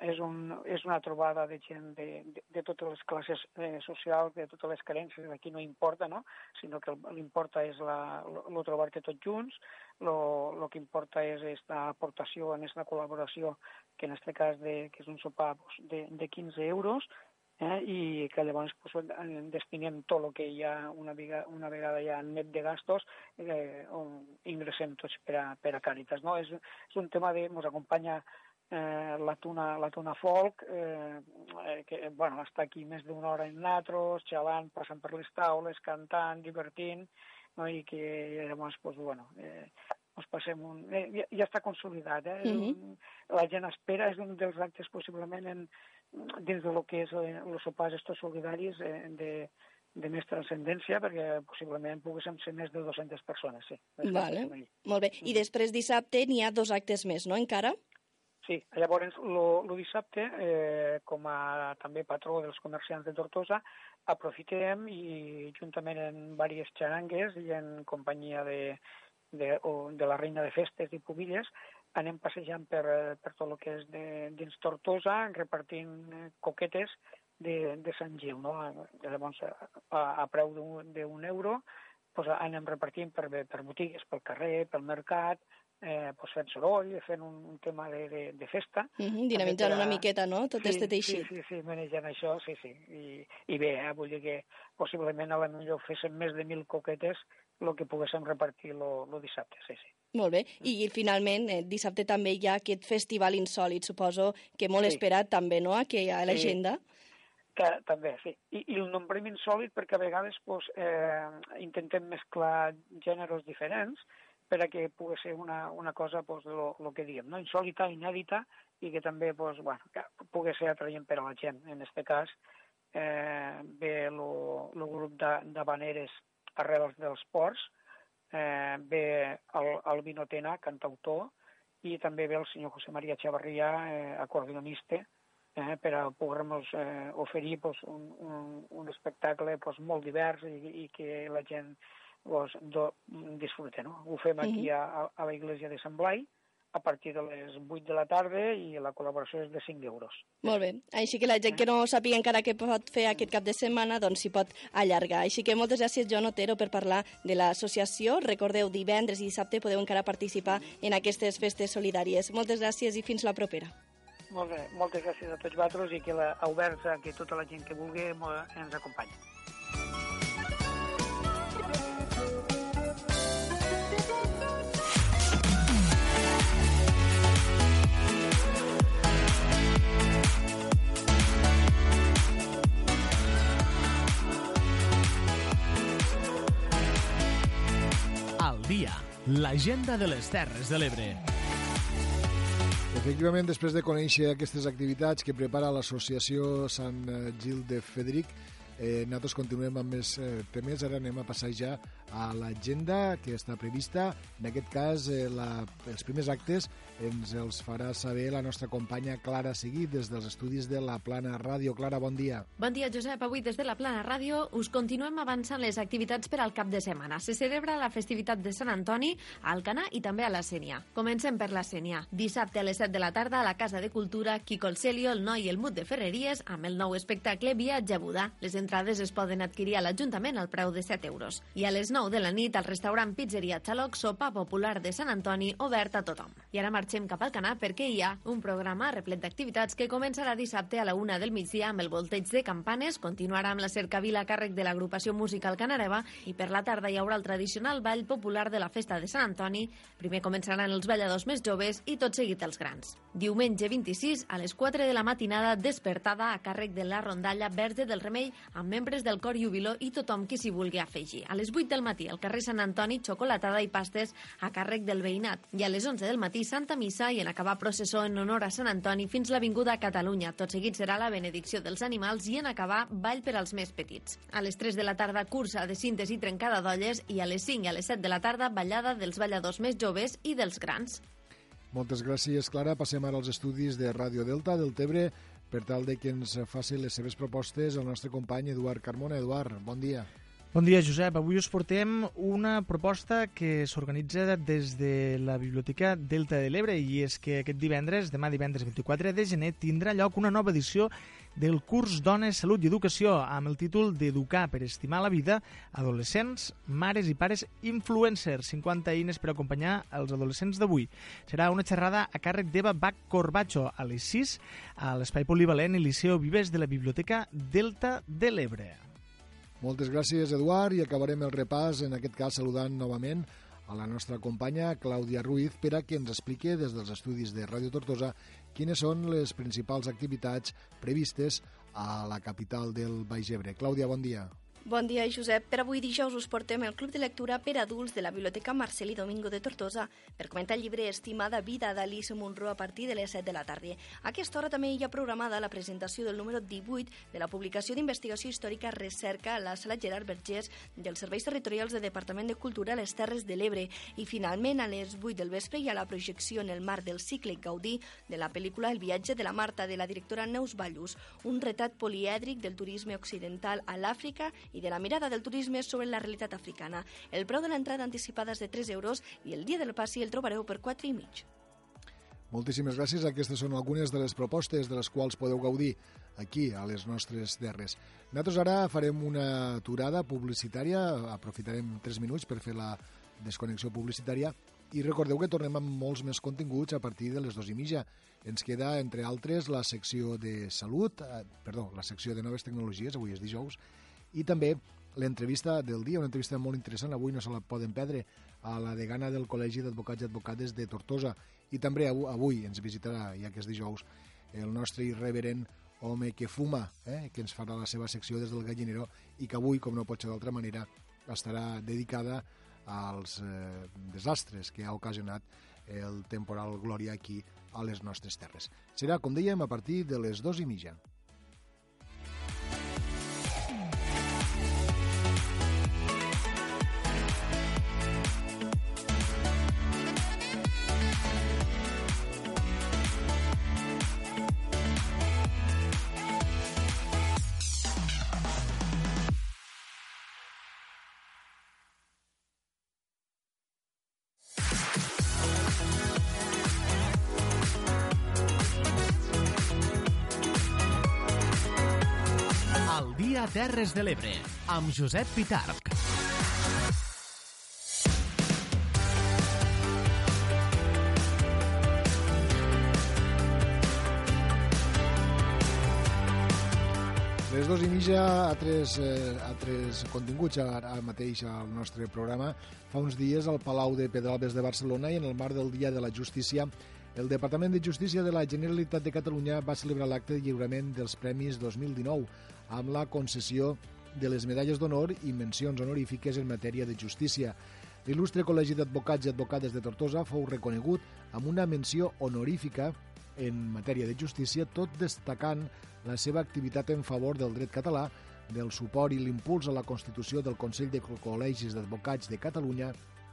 és, un, és una trobada de gent de, de, de totes les classes eh, socials, de totes les carències, aquí no importa, no? sinó que l'importa és el trobar-te tots junts, el que importa és aquesta aportació en aquesta col·laboració, que en aquest cas de, que és un sopar pues, de, de 15 euros, eh, i que llavors pues, destinem tot el que hi ha una vegada, una vegada ja net de gastos, eh, on ingressem tots per a, per a Càritas. No? És, és un tema de... ens acompanya eh, la, tuna, la tuna folk, eh, eh, que bueno, està aquí més d'una hora en natros, xalant, passant per les taules, cantant, divertint, no? i que llavors, pues, bueno, eh, ens passem un... Eh, ja, ja està consolidat, eh? Mm -hmm. La gent espera, és un dels actes possiblement en, dins de lo que és eh, els sopars estos solidaris eh, de, de més transcendència, perquè possiblement poguéssim ser més de 200 persones, sí. Vale. Molt bé. I després dissabte n'hi ha dos actes més, no, encara? Sí, llavors el dissabte, eh, com a també patró dels comerciants de Tortosa, aprofitem i juntament en diverses xarangues i en companyia de, de, o de la reina de festes i pubilles, anem passejant per, per tot el que és de, dins Tortosa, repartint eh, coquetes de, de Sant Gil, no? Llavors, a, a preu d'un euro, pues, anem repartint per, per botigues, pel carrer, pel mercat, eh, pues fent soroll, fent un, un tema de, de, de festa. Mm -hmm, dinamitzant una miqueta, no?, tot sí, este teixit. Sí, sí, sí, manejant això, sí, sí. I, i bé, eh, vull dir que possiblement a la millor féssim més de mil coquetes el que poguéssim repartir el dissabte, sí, sí. Molt bé. I, i finalment, eh, dissabte també hi ha aquest festival insòlid, suposo que molt sí. esperat també, no?, aquí a l'agenda. Sí. Que, també, sí. I, I el nombrem insòlid perquè a vegades pues, eh, intentem mesclar gèneres diferents per a que pugui ser una, una cosa, pues, lo, lo que diem, no? insòlita, inèdita, i que també pues, bueno, que pugui ser atraient per a la gent. En aquest cas, eh, ve el grup de, de baneres arrel dels ports, eh, ve el, el Vinotena, cantautor, i també ve el senyor José María Chavarria, eh, acordionista, eh, per a poder-nos eh, oferir pues, un, un, un espectacle pues, molt divers i, i que la gent pues, do, disfrute. No? Ho fem aquí a, a la iglesia de Sant Blai, a partir de les 8 de la tarda i la col·laboració és de 5 euros. Molt bé. Així que la gent que no sàpiga encara què pot fer aquest cap de setmana, doncs s'hi pot allargar. Així que moltes gràcies, Joan Otero, per parlar de l'associació. Recordeu, divendres i dissabte podeu encara participar en aquestes festes solidàries. Moltes gràcies i fins la propera. Molt bé, moltes gràcies a tots vosaltres i que la, oberts a que tota la gent que vulgui ens acompanyi. L'agenda de les Terres de l'Ebre. Efectivament, després de conèixer aquestes activitats que prepara l'Associació Sant Gil de Federic, eh, nosaltres continuem amb més eh, temes. Ara anem a passar ja a l'agenda que està prevista. En aquest cas, eh, la, els primers actes ens els farà saber la nostra companya Clara Seguí des dels estudis de la Plana Ràdio. Clara, bon dia. Bon dia, Josep. Avui des de la Plana Ràdio us continuem avançant les activitats per al cap de setmana. Se celebra la festivitat de Sant Antoni a Alcanar i també a la Sènia. Comencem per la Sènia. Dissabte a les 7 de la tarda a la Casa de Cultura, Quico el Celio, el Noi i el Mut de Ferreries amb el nou espectacle Viatge a. Les entrades es poden adquirir a l'Ajuntament al preu de 7 euros. I a les 9 de la nit al restaurant Pizzeria Xaloc, sopa popular de Sant Antoni, obert a tothom. I ara marxem cap al Canà perquè hi ha un programa replet d'activitats que començarà dissabte a la una del migdia amb el volteig de campanes, continuarà amb la cercavila a càrrec de l'agrupació musical Canareva i per la tarda hi haurà el tradicional ball popular de la festa de Sant Antoni. Primer començaran els balladors més joves i tot seguit els grans. Diumenge 26 a les 4 de la matinada despertada a càrrec de la rondalla Verge del Remei amb membres del cor Jubiló i tothom qui s'hi vulgui afegir. A les 8 del matí al carrer Sant Antoni, xocolatada i pastes a càrrec del veïnat. I a les 11 del matí, Santa Missa i en acabar processó en honor a Sant Antoni fins l'Avinguda a Catalunya. Tot seguit serà la benedicció dels animals i en acabar ball per als més petits. A les 3 de la tarda, cursa de cintes i trencada d'olles i a les 5 i a les 7 de la tarda, ballada dels balladors més joves i dels grans. Moltes gràcies, Clara. Passem ara als estudis de Ràdio Delta del Tebre per tal de que ens faci les seves propostes el nostre company Eduard Carmona. Eduard, bon dia. Bon dia, Josep. Avui us portem una proposta que s'organitza des de la Biblioteca Delta de l'Ebre i és que aquest divendres, demà divendres 24 de gener, tindrà lloc una nova edició del curs Dones, Salut i Educació amb el títol d'Educar per estimar la vida adolescents, mares i pares influencers, 50 eines per acompanyar els adolescents d'avui. Serà una xerrada a càrrec d'Eva Bach Corbacho a les 6 a l'Espai Polivalent i Liceo Vives de la Biblioteca Delta de l'Ebre. Moltes gràcies, Eduard, i acabarem el repàs, en aquest cas saludant novament a la nostra companya Clàudia Ruiz per a que ens expliqui des dels estudis de Ràdio Tortosa quines són les principals activitats previstes a la capital del Baix Ebre. Clàudia, bon dia. Bon dia, Josep. Per avui dijous us portem el Club de Lectura per adults de la Biblioteca Marcelí Domingo de Tortosa per comentar el llibre Estimada vida d'Alice Munro a partir de les 7 de la tarda. A aquesta hora també hi ha programada la presentació del número 18 de la publicació d'investigació històrica Recerca a la sala Gerard Vergés dels Serveis Territorials del Departament de Cultura a les Terres de l'Ebre. I finalment, a les 8 del vespre hi ha la projecció en el marc del cicle Gaudí de la pel·lícula El viatge de la Marta de la directora Neus Ballus, un retrat polièdric del turisme occidental a l'Àfrica i de la mirada del turisme sobre la realitat africana. El preu de l'entrada anticipada és de 3 euros i el dia del passi el trobareu per 4 i mig. Moltíssimes gràcies. Aquestes són algunes de les propostes de les quals podeu gaudir aquí, a les nostres terres. Nosaltres ara farem una aturada publicitària, aprofitarem 3 minuts per fer la desconnexió publicitària i recordeu que tornem amb molts més continguts a partir de les dues i mitja. Ens queda, entre altres, la secció de salut, eh, perdó, la secció de noves tecnologies, avui és dijous, i també l'entrevista del dia, una entrevista molt interessant, avui no se la poden perdre, a la degana del Col·legi d'Advocats i Advocades de Tortosa. I també avui ens visitarà, ja que és dijous, el nostre irreverent home que fuma, eh, que ens farà la seva secció des del Gallinero i que avui, com no pot ser d'altra manera, estarà dedicada als eh, desastres que ha ocasionat el temporal Glòria aquí a les nostres terres. Serà, com dèiem, a partir de les dues i mitja. Terres de l'Ebre, amb Josep Pitarc. Les dos i mitja, altres, eh, altres continguts ara mateix al nostre programa. Fa uns dies al Palau de Pedralbes de Barcelona i en el marc del Dia de la Justícia el Departament de Justícia de la Generalitat de Catalunya va celebrar l'acte de lliurament dels Premis 2019 amb la concessió de les medalles d'honor i mencions honorífiques en matèria de justícia. L'il·lustre Col·legi d'Advocats i Advocades de Tortosa fou reconegut amb una menció honorífica en matèria de justícia, tot destacant la seva activitat en favor del dret català, del suport i l'impuls a la constitució del Consell de Col·legis d'Advocats de Catalunya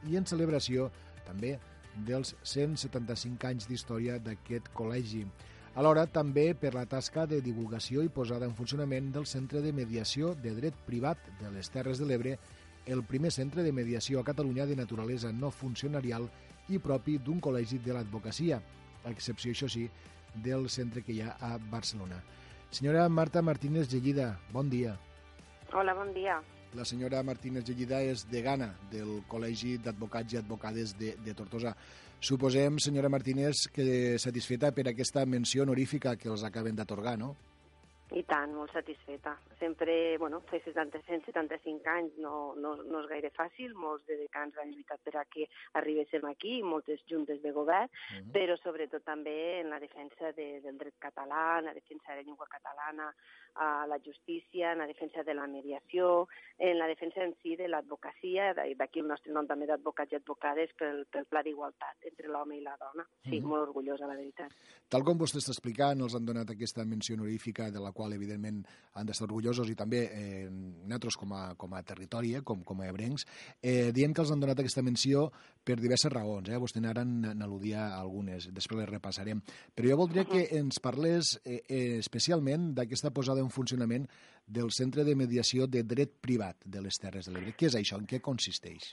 i en celebració també dels 175 anys d'història d'aquest col·legi. Alhora, també per la tasca de divulgació i posada en funcionament del Centre de Mediació de Dret Privat de les Terres de l'Ebre, el primer centre de mediació a Catalunya de naturalesa no funcionarial i propi d'un col·legi de l'advocacia, a excepció, això sí, del centre que hi ha a Barcelona. Senyora Marta Martínez Gellida, bon dia. Hola, bon dia. La senyora Martínez Gellida és degana del Col·legi d'Advocats i Advocades de, de Tortosa. Suposem, senyora Martínez, que satisfeta per aquesta menció honorífica que els acaben d'atorgar, no? I tant, molt satisfeta. Sempre, bueno, fer 70, 175 anys no, no, no és gaire fàcil, molts de decans han lluitat per a que arribéssim aquí, moltes juntes de govern, uh -huh. però sobretot també en la defensa de, del dret català, en la defensa de la llengua catalana, a la justícia, en la defensa de la mediació, en la defensa en si de l'advocacia, d'aquí el nostre nom també d'advocats i advocades pel, pel pla d'igualtat entre l'home i la dona. Sí, uh -huh. molt orgullosa, la veritat. Tal com vostè està explicant, els han donat aquesta menció honorífica de la qual, evidentment, han d'estar orgullosos i també eh, nosaltres com a, com a territori, eh, com, com a ebrencs, eh, dient que els han donat aquesta menció per diverses raons. Eh? Vostè ara n'al·ludia algunes, després les repassarem. Però jo voldria que ens parlés eh, eh, especialment d'aquesta posada en funcionament del Centre de Mediació de Dret Privat de les Terres de l'Ebre. Què és això? En què consisteix?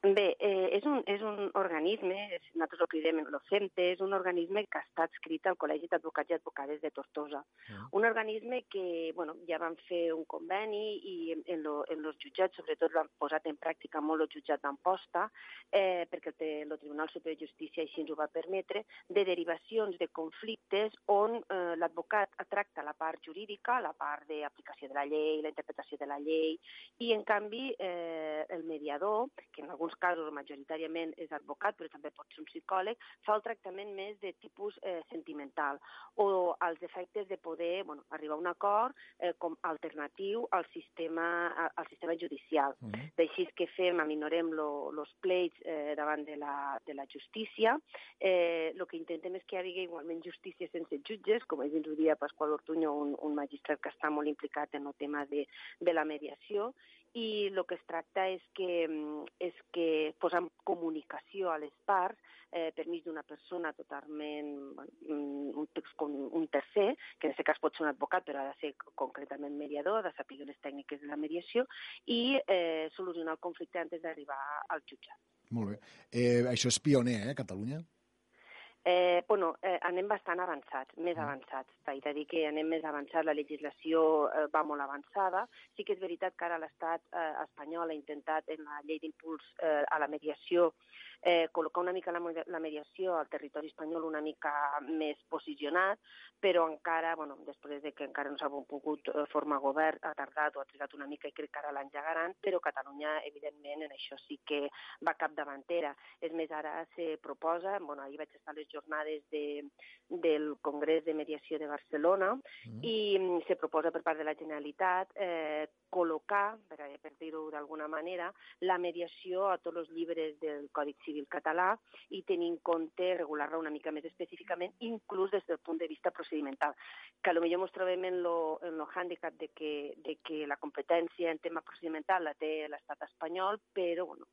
Bé, eh, és, un, és un organisme, és, nosaltres el cridem l'OCEMTE, és un organisme que està adscrit al Col·legi d'Advocats i Advocades de Tortosa. Uh. Un organisme que bueno, ja van fer un conveni i en, en, lo, en los jutjats, sobretot l'han posat en pràctica molt el jutjat d'Amposta, eh, perquè el, el Tribunal Superior de Justícia així ens ho va permetre, de derivacions de conflictes on eh, l'advocat tracta la part jurídica, la part d'aplicació de la llei, la interpretació de la llei, i en canvi eh, el mediador, que en alguns casos majoritàriament és advocat, però també pot ser un psicòleg, fa el tractament més de tipus eh, sentimental o als efectes de poder bueno, arribar a un acord eh, com alternatiu al sistema, al sistema judicial. Uh -huh. D'així que fem, aminorem els pleits eh, davant de la, de la justícia. Eh, el que intentem és que hi hagi igualment justícia sense jutges, com ens ho dia Pasqual Ortuño, un, un magistrat que està molt implicat en el tema de, de la mediació, i el que es tracta és que, és que posar comunicació a les parts eh, per mig d'una persona totalment, bueno, un, un tercer, que en aquest cas pot ser un advocat, però ha de ser concretament mediador, ha de saber les tècniques de la mediació, i eh, solucionar el conflicte antes d'arribar al jutjat. Molt bé. Eh, això és pioner, eh, Catalunya? Eh, bueno, eh, anem bastant avançats, més avançats. T'haig de dir que anem més avançats, la legislació eh, va molt avançada. Sí que és veritat que ara l'estat eh, espanyol ha intentat en la llei d'impuls eh, a la mediació eh, col·locar una mica la, la mediació al territori espanyol una mica més posicionat, però encara, bueno, després de que encara no s'ha pogut eh, formar govern, ha tardat o ha trigat una mica i crec que ara l'engegaran, però Catalunya, evidentment, en això sí que va capdavantera. És més, ara se proposa, bueno, ahir vaig estar a les jornades de, del Congrés de Mediació de Barcelona mm. i mm, se proposa per part de la Generalitat eh, col·locar, per, per dir-ho d'alguna manera, la mediació a tots els llibres del Codi Civil català i tenir en compte regular-la una mica més específicament, inclús des del punt de vista procedimental, que potser ens trobem en lo, en lo hàndicap de que, de que la competència en tema procedimental la té l'estat espanyol, però bueno,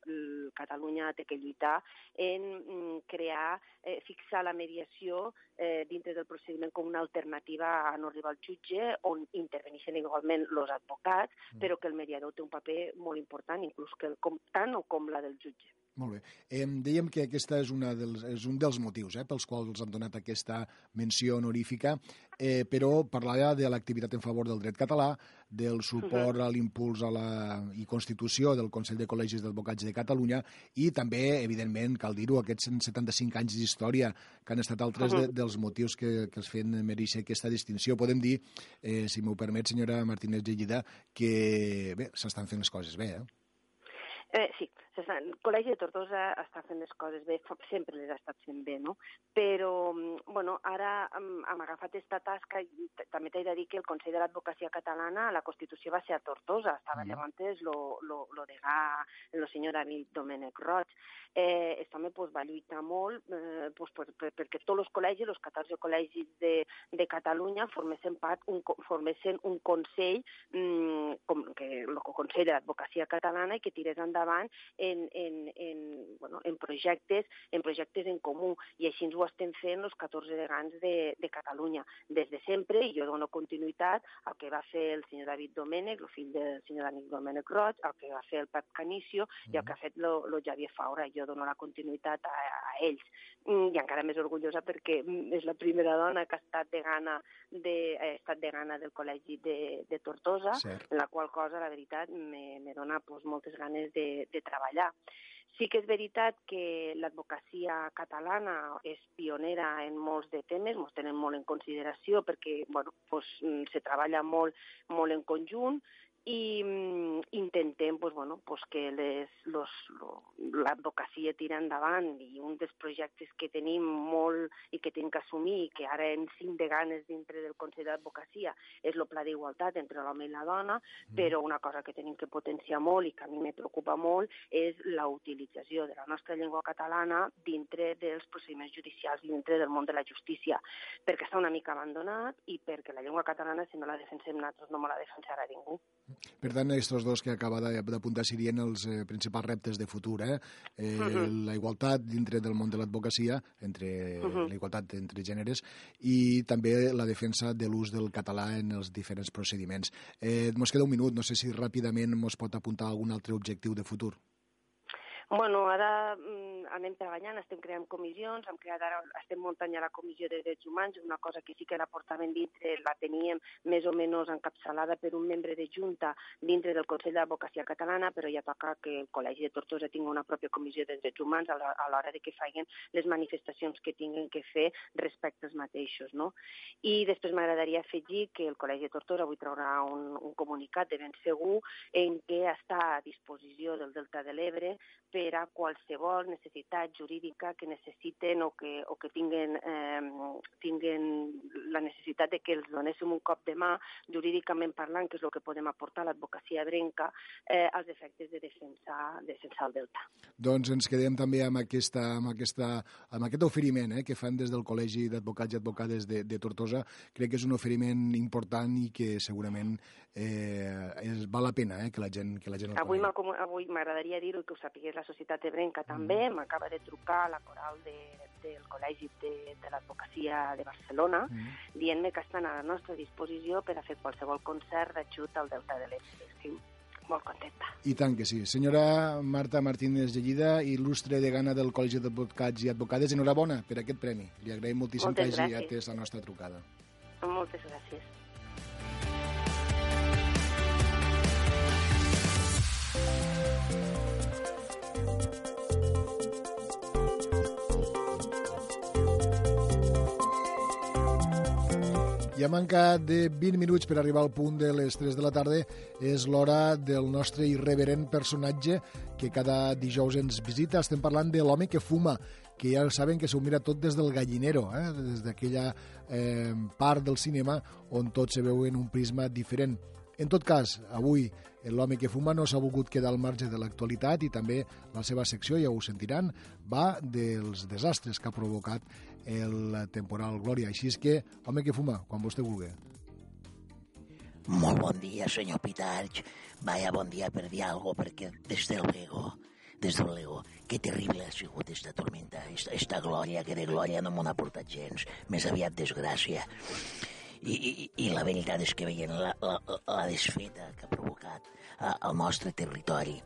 Catalunya té que lluitar en mm, crear, eh, fixar la mediació eh, dintre del procediment com una alternativa a no arribar al jutge, on interveneixen igualment els advocats. Però que el mediador té un paper molt important, inclús que com, tant o com la del jutge. Molt bé. Eh, dèiem que aquesta és, una dels, és un dels motius eh, pels quals els han donat aquesta menció honorífica, eh, però parlava de l'activitat en favor del dret català, del suport a l'impuls a la i constitució del Consell de Col·legis d'Advocats de Catalunya i també, evidentment, cal dir-ho, aquests 175 anys d'història que han estat altres de, dels motius que, que els feien mereixer aquesta distinció. Podem dir, eh, si m'ho permet, senyora Martínez Gellida, que bé, s'estan fent les coses bé, eh? Eh, sí, el Col·legi de Tortosa està fent les coses bé, sempre les ha estat fent bé, no? Però, mm, bueno, ara hem, hem agafat aquesta tasca i també t'he de dir que el Consell de l'Advocacia Catalana, la Constitució va ser a Tortosa, estava mm. llavors lo, lo, lo degà, el senyor David Domènec Roig. Eh, este home pues, va lluitar molt eh, pues, per, per, perquè tots els col·legis, els 14 col·legis de, de Catalunya, formessin part, un, formessin un consell, mm, com que el Consell de l'Advocacia Catalana, i que tirés endavant en, en, en, bueno, en, projectes, en projectes en comú i així ens ho estem fent els 14 degans de, de Catalunya. Des de sempre, i jo dono continuïtat al que va fer el senyor David Domènech, el fill del senyor David Domènech Roig, al que va fer el Pep Canicio mm. i el que ha fet lo, lo Javier Faura. Jo dono la continuïtat a, a ells. Mm, I encara més orgullosa perquè és la primera dona que ha estat de gana, de, ha estat de gana del Col·legi de, de Tortosa, Cert. en la qual cosa, la veritat, me, me dona pues, moltes ganes de, de treballar treballar. Sí que és veritat que l'advocacia catalana és pionera en molts de temes, ens tenen molt en consideració perquè bueno, pues, se treballa molt, molt en conjunt i mm, intentem pues, bueno, pues que l'advocacia tira endavant i un dels projectes que tenim molt i que tenim que assumir i que ara hem cinc de ganes dintre del Consell d'Advocacia és el pla d'igualtat entre l'home i la dona, mm. però una cosa que tenim que potenciar molt i que a mi me preocupa molt és la utilització de la nostra llengua catalana dintre dels procediments judicials i dintre del món de la justícia, perquè està una mica abandonat i perquè la llengua catalana, si no la defensem nosaltres, no me la defensarà ningú. Per tant, aquests dos que acaba d'apuntar serien els eh, principals reptes de futur. Eh? eh uh -huh. La igualtat dintre del món de l'advocacia, entre uh -huh. la igualtat entre gèneres, i també la defensa de l'ús del català en els diferents procediments. Eh, ens queda un minut, no sé si ràpidament ens pot apuntar algun altre objectiu de futur. Bueno, ara mm, anem treballant, estem creant comissions, hem creat ara, estem muntant ja la Comissió de Drets Humans, una cosa que sí que la portàvem dintre, la teníem més o menys encapçalada per un membre de Junta dintre del Consell d'Advocacia Catalana, però ja toca que el Col·legi de Tortosa tingui una pròpia Comissió de Drets Humans a l'hora de que facin les manifestacions que tinguin que fer respecte als mateixos. No? I després m'agradaria afegir que el Col·legi de Tortosa avui traurà un, un comunicat de ben segur en què està a disposició del Delta de l'Ebre per a qualsevol necessitat jurídica que necessiten o que, o que tinguen, eh, tinguen la necessitat de que els donéssim un cop de mà, jurídicament parlant, que és el que podem aportar a l'advocacia brenca, eh, als efectes de defensar, de defensar el delta. Doncs ens quedem també amb, aquesta, amb, aquesta, amb aquest oferiment eh, que fan des del Col·legi d'Advocats i Advocades de, de Tortosa. Crec que és un oferiment important i que segurament eh, és, val la pena eh, que la gent, que la gent el avui Avui m'agradaria dir-ho que ho sapigués la Societat Ebrenca també, mm. m'acaba de trucar la coral de, del Col·legi de, de l'Advocacia de Barcelona, mm. dient-me que estan a la nostra disposició per a fer qualsevol concert d'ajut al Delta de l'Ebre. Estic molt contenta. I tant que sí. Senyora Marta Martínez Llellida, il·lustre degana del Col·legi d'Advocats i Advocades, enhorabona per aquest premi. Li agraïm moltíssim Moltes que hagi atès la nostra trucada. Moltes gràcies. I a manca de 20 minuts per arribar al punt de les 3 de la tarda és l'hora del nostre irreverent personatge que cada dijous ens visita. Estem parlant de l'home que fuma, que ja saben que s'ho mira tot des del gallinero, eh? des d'aquella eh, part del cinema on tot se veu en un prisma diferent. En tot cas, avui l'home que fuma no s'ha volgut quedar al marge de l'actualitat i també la seva secció, ja ho sentiran, va dels desastres que ha provocat el temporal Glòria. Així és que, home que fuma, quan vostè vulgui. Molt bon dia, senyor Pitarch. Vaya bon dia per dir alguna perquè des del luego, des del luego, que terrible ha sigut esta tormenta, esta, esta glòria, que de glòria no m'ho ha portat gens, més aviat desgràcia. I, i, i la veritat és que veient la, la, la desfeta que ha provocat al nostre territori,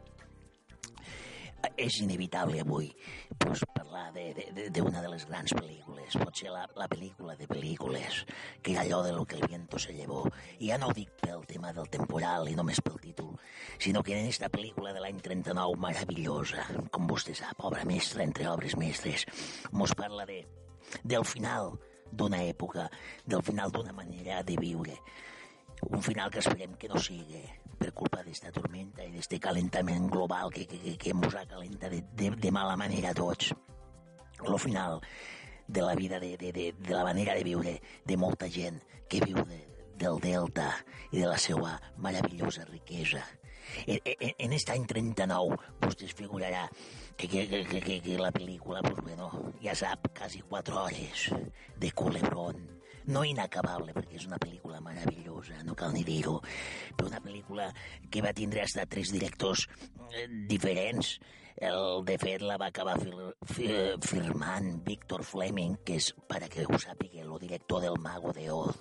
és inevitable avui pues, parlar d'una de, de, de les grans pel·lícules, potser la, la pel·lícula de pel·lícules, que allò de lo que el viento se llevó. I ja no ho dic pel tema del temporal i només pel títol, sinó que en aquesta pel·lícula de l'any 39 meravellosa, com vostè sap, obra mestra entre obres mestres, mos parla de, del final d'una època, del final d'una manera de viure. Un final que esperem que no sigui per culpa d'esta tormenta i d'este calentament global que, que, que ens ha calenta de, de, de mala manera a tots. Lo final de la vida, de, de, de, de la manera de viure de molta gent que viu de, del Delta i de la seva meravellosa riquesa. En, en, en aquest any 39 vostè es figurarà que, que, que, que, que la pel·lícula, pues bueno, ja sap, quasi 4 hores de culebrón, no inacabable, perquè és una pel·lícula meravellosa, no cal ni dir-ho, però una pel·lícula que va tindre hasta tres directors eh, diferents. El, de fet, la va acabar fir, fir, firmant Víctor Fleming, que és, per a que ho sàpiga, el director del Mago de Oz,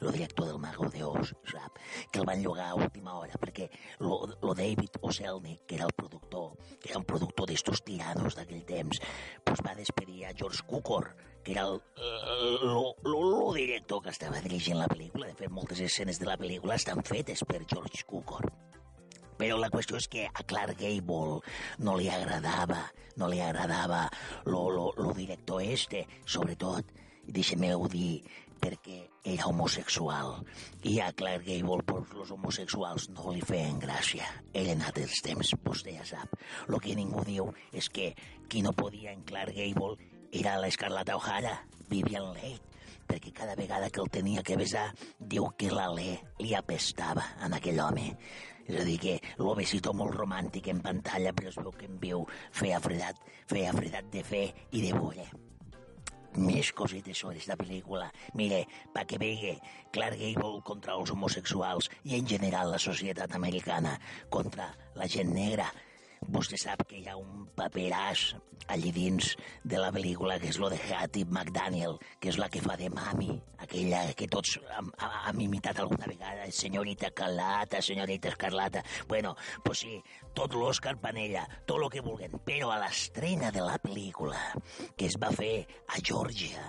el director del Mago de Oz, sap? Que el van llogar a última hora, perquè lo, David Oselnik, que era el productor, que era un productor d'estos tiranos d'aquell temps, pues va despedir a George Cukor, que era el, el, el, el director que estava dirigint la pel·lícula. De fet, moltes escenes de la pel·lícula estan fetes per George Cukor. Però la qüestió és que a Clark Gable no li agradava, no li agradava lo, lo, lo director este, sobretot, deixem-ho dir, perquè era homosexual. I a Clark Gable, pues, los homosexuals no li feien gràcia. Eren altres temps, vostè ja sap. Lo que ningú diu és que qui no podia en Clark Gable era l'Escarlata O'Hara, Vivian Leigh, perquè cada vegada que el tenia que besar diu que l'alè li apestava en aquell home. És a dir, que lo besito molt romàntic en pantalla, però es veu que en viu feia fredat, feia fredat de fe i de voler. Més cosetes sobre aquesta pel·lícula. Mire, pa que vegi Clark Gable contra els homosexuals i en general la societat americana contra la gent negra, Vostè sap que hi ha un paperàs allí dins de la pel·lícula que és lo de Hattie McDaniel, que és la que fa de mami, aquella que tots hem, hem imitat alguna vegada, senyorita Carlata, senyorita Escarlata. Bueno, pues sí, tot l'Òscar Panella, tot el que vulguin, però a l'estrena de la pel·lícula que es va fer a Georgia,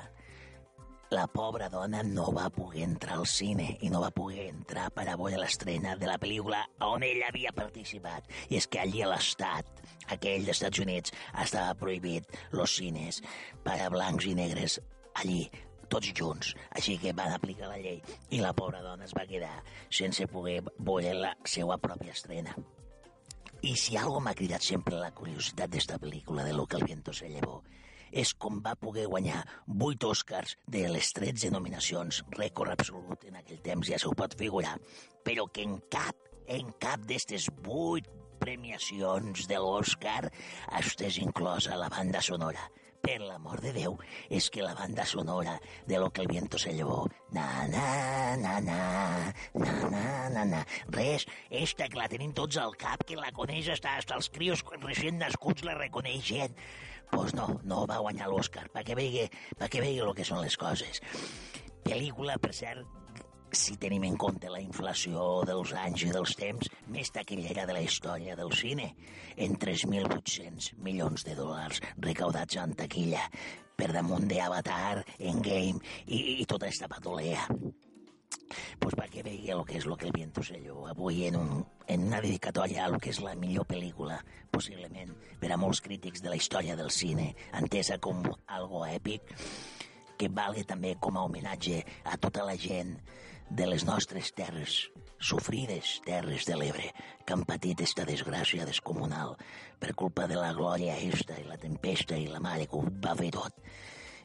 la pobra dona no va poder entrar al cine i no va poder entrar per a veure l'estrena de la pel·lícula on ella havia participat. I és que allí a l'estat, aquell dels Estats Units, estava prohibit los cines per a blancs i negres allí tots junts. Així que van aplicar la llei i la pobra dona es va quedar sense poder veure la seva pròpia estrena. I si algo m'ha cridat sempre la curiositat d'esta pel·lícula de lo que el viento se llevó és com va poder guanyar 8 Oscars de les 13 nominacions, rècord absolut en aquell temps, ja s'ho pot figurar, però que en cap, en cap d'estes 8 premiacions de l'Oscar estés inclosa la banda sonora. Per l'amor de Déu, és que la banda sonora de Lo que el viento se llevó, na, na, na, na, na, na, na, na, res, esta que la tenim tots al cap, que la coneix hasta, hasta els crios recient nascuts la reconeixen pues no, no va guanyar l'Oscar, perquè vegi, perquè vegi el que són les coses. Pel·lícula, per cert, si tenim en compte la inflació dels anys i dels temps, més taquillera de la història del cine, en 3.800 milions de dòlars recaudats en taquilla, per damunt d'Avatar, Endgame i, i tota aquesta patolea. Pues perquè vegi el que és lo que el viento se avui en, un, en una dedicatòria a lo que és la millor pel·lícula, possiblement, per a molts crítics de la història del cine, entesa com algo èpic, que valgui també com a homenatge a tota la gent de les nostres terres, sofrides terres de l'Ebre que han patit esta desgràcia descomunal per culpa de la glòria esta i la tempesta i la mare que ho va fer tot.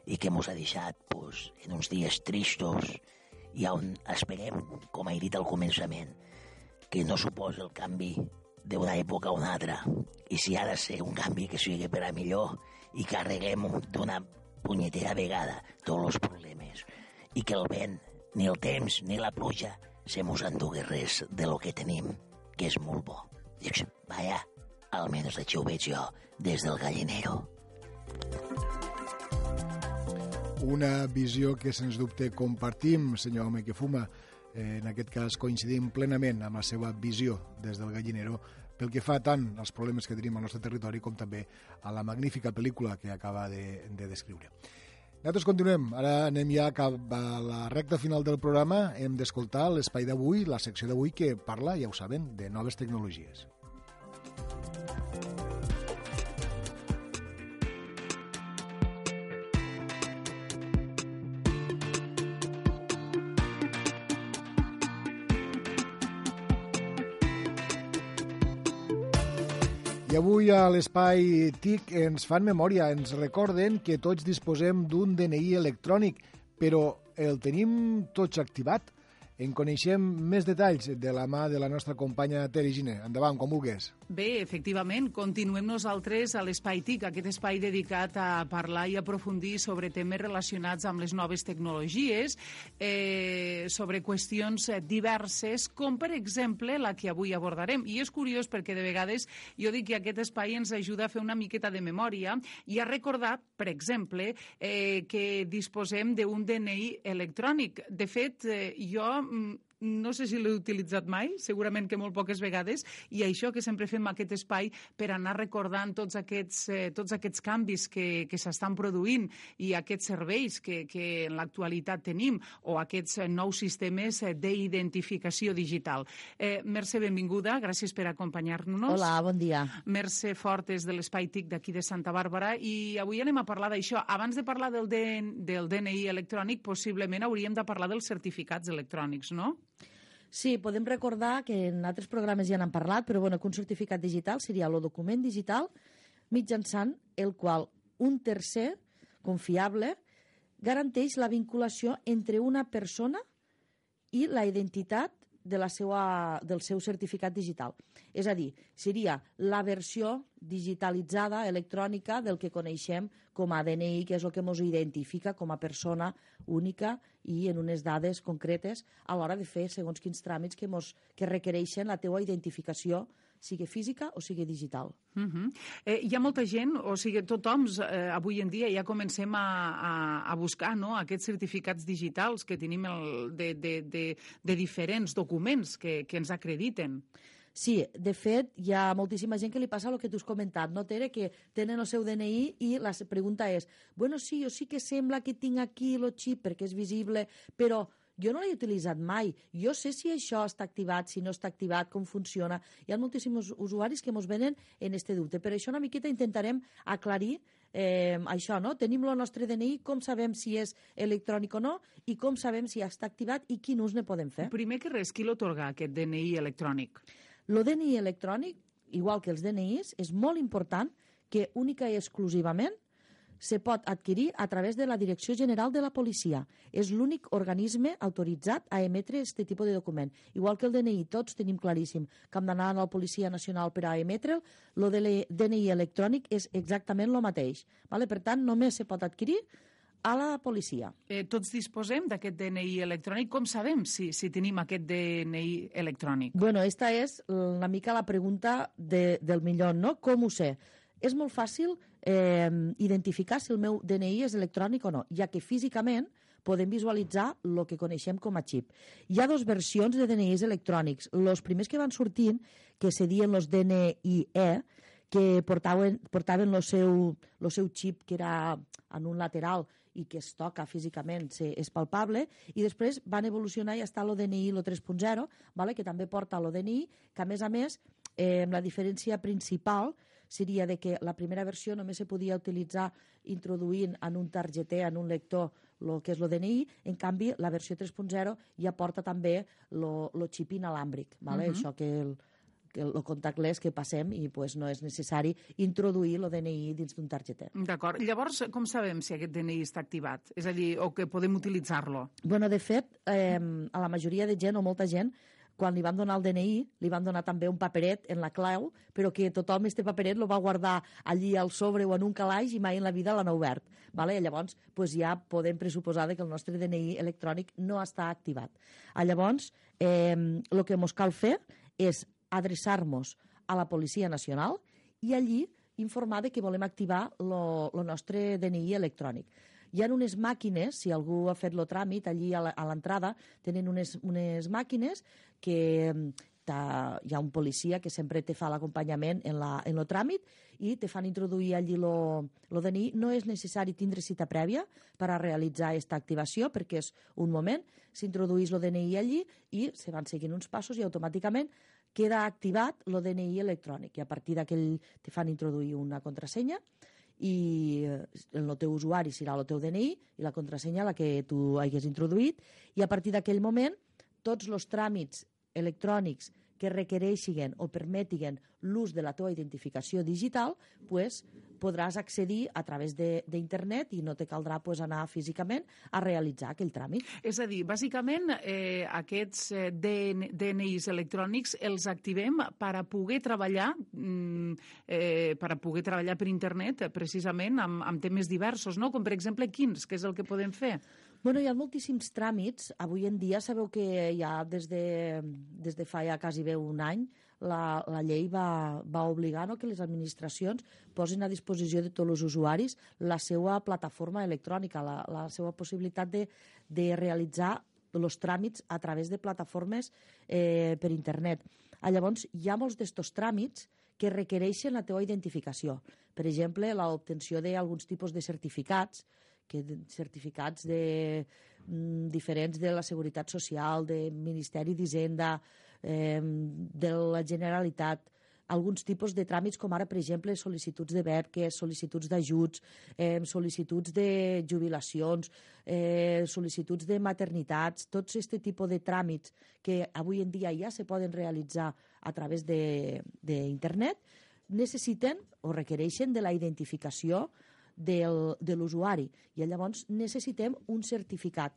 I que mos ha deixat pues, en uns dies tristos i on esperem, com he dit al començament, que no suposa el canvi d'una època a una altra. I si ha de ser un canvi que sigui per a millor i que arreglem d'una punyetera vegada tots els problemes i que el vent, ni el temps, ni la pluja se mos endugui res de lo que tenim, que és molt bo. Dic, vaja, almenys així ho veig jo des del gallinero. Una visió que, sens dubte, compartim, senyor home que fuma. Eh, en aquest cas, coincidim plenament amb la seva visió des del gallinero pel que fa tant als problemes que tenim al nostre territori com també a la magnífica pel·lícula que acaba de, de descriure. Nosaltres continuem. Ara anem ja cap a la recta final del programa. Hem d'escoltar l'espai d'avui, la secció d'avui que parla, ja ho saben, de noves tecnologies. Avui a l'espai TIC ens fan memòria, ens recorden que tots disposem d'un DNI electrònic, però el tenim tots activat? En coneixem més detalls de la mà de la nostra companya Teri Gine. Endavant, com vulguis. Bé, efectivament, continuem nosaltres a l'Espai TIC, aquest espai dedicat a parlar i aprofundir sobre temes relacionats amb les noves tecnologies, eh, sobre qüestions diverses, com per exemple la que avui abordarem. I és curiós perquè de vegades jo dic que aquest espai ens ajuda a fer una miqueta de memòria i a recordar, per exemple, eh, que disposem d'un DNI electrònic. De fet, eh, jo Mm, no sé si l'he utilitzat mai, segurament que molt poques vegades, i això que sempre fem aquest espai per anar recordant tots aquests, eh, tots aquests canvis que, que s'estan produint i aquests serveis que, que en l'actualitat tenim o aquests eh, nous sistemes eh, d'identificació digital. Eh, Mercè, benvinguda, gràcies per acompanyar-nos. Hola, bon dia. Mercè Fortes de l'Espai TIC d'aquí de Santa Bàrbara i avui anem a parlar d'això. Abans de parlar del, DN, del DNI electrònic, possiblement hauríem de parlar dels certificats electrònics, no? Sí, podem recordar que en altres programes ja n'han parlat, però bueno, que un certificat digital seria el document digital mitjançant el qual un tercer confiable garanteix la vinculació entre una persona i la identitat de la seva, del seu certificat digital. És a dir, seria la versió digitalitzada, electrònica, del que coneixem com a DNI, que és el que ens identifica com a persona única i en unes dades concretes a l'hora de fer segons quins tràmits que, mos, que requereixen la teua identificació sigui física o sigui digital. Uh -huh. eh, hi ha molta gent, o sigui, tothom eh, avui en dia ja comencem a, a, a buscar no, aquests certificats digitals que tenim el, de, de, de, de diferents documents que, que ens acrediten. Sí, de fet, hi ha moltíssima gent que li passa el que tu has comentat, no, Tere? Que tenen el seu DNI i la pregunta és bueno, sí, jo sí que sembla que tinc aquí el xip perquè és visible, però jo no l'he utilitzat mai. Jo sé si això està activat, si no està activat, com funciona. Hi ha moltíssims usuaris que ens venen en este dubte. Per això una miqueta intentarem aclarir eh, això, no? Tenim el nostre DNI, com sabem si és electrònic o no i com sabem si està activat i quin ús ne podem fer. Primer que res, qui l'otorga, aquest DNI electrònic? El DNI electrònic, igual que els DNIs, és molt important que única i exclusivament se pot adquirir a través de la Direcció General de la Policia. És l'únic organisme autoritzat a emetre aquest tipus de document. Igual que el DNI, tots tenim claríssim que hem d'anar a la Policia Nacional per a emetre'l, el de DNI electrònic és exactament el mateix. Vale? Per tant, només se pot adquirir a la policia. Eh, tots disposem d'aquest DNI electrònic. Com sabem si, si tenim aquest DNI electrònic? Bueno, esta és una mica la pregunta de, del millor, no? Com ho sé? És molt fàcil eh, identificar si el meu DNI és electrònic o no, ja que físicament podem visualitzar el que coneixem com a xip. Hi ha dues versions de DNIs electrònics. Els primers que van sortint, que se dien els DNI-E, que portaven, portaven el seu, el seu xip que era en un lateral i que es toca físicament, se, és palpable, i després van evolucionar i està l'ODNI, el 3.0, vale? que també porta l'ODNI, que a més a més, eh, la diferència principal seria de que la primera versió només se podia utilitzar introduint en un targeter, en un lector, el que és el DNI, en canvi la versió 3.0 ja porta també el xip inalàmbric, ¿vale? Mhm. això que el, que el contactless que passem i pues, no és necessari introduir el DNI dins d'un targeter. D'acord. Llavors, com sabem si aquest DNI està activat? És a dir, o que podem utilitzar-lo? Bueno, de fet, eh, a la majoria de gent o molta gent quan li van donar el DNI, li van donar també un paperet en la clau, però que tothom este paperet lo va guardar allí al sobre o en un calaix i mai en la vida l'han obert. Vale? Llavors, pues ja podem pressuposar que el nostre DNI electrònic no està activat. A llavors, eh, el que ens cal fer és adreçar-nos a la Policia Nacional i allí informar de que volem activar el nostre DNI electrònic. Hi ha unes màquines, si algú ha fet el tràmit, allí a l'entrada tenen unes, unes màquines que ta, hi ha un policia que sempre te fa l'acompanyament en, la, en el tràmit i te fan introduir allí lo, lo DNI. No és necessari tindre cita prèvia per a realitzar aquesta activació perquè és un moment, s'introduís el DNI allí i se van seguint uns passos i automàticament queda activat el DNI electrònic. I a partir d'aquell te fan introduir una contrasenya i el teu usuari serà el teu DNI i la contrasenya la que tu hagués introduït. I a partir d'aquell moment tots els tràmits electrònics que requereixin o permetin l'ús de la teva identificació digital, pues, podràs accedir a través d'internet i no te caldrà pues, anar físicament a realitzar aquell tràmit. És a dir, bàsicament, eh, aquests eh, DN DNIs electrònics els activem per a poder treballar mm, eh, per a poder treballar per internet, precisament, amb, amb temes diversos, no? com per exemple quins, que és el que podem fer? Bueno, hi ha moltíssims tràmits. Avui en dia sabeu que ja des de, des de fa ja quasi bé un any la, la llei va, va obligar no, que les administracions posin a disposició de tots els usuaris la seva plataforma electrònica, la, la seva possibilitat de, de realitzar els tràmits a través de plataformes eh, per internet. Ah, llavors, hi ha molts d'estos tràmits que requereixen la teva identificació. Per exemple, l'obtenció d'alguns tipus de certificats, que certificats de, mm, diferents de la Seguretat Social, del Ministeri d'Hisenda, eh, de la Generalitat, alguns tipus de tràmits, com ara, per exemple, sol·licituds de beques, sol·licituds d'ajuts, eh, sol·licituds de jubilacions, eh, sol·licituds de maternitats, tots aquest tipus de tràmits que avui en dia ja se poden realitzar a través d'internet, necessiten o requereixen de la identificació del, de l'usuari. I llavors necessitem un certificat.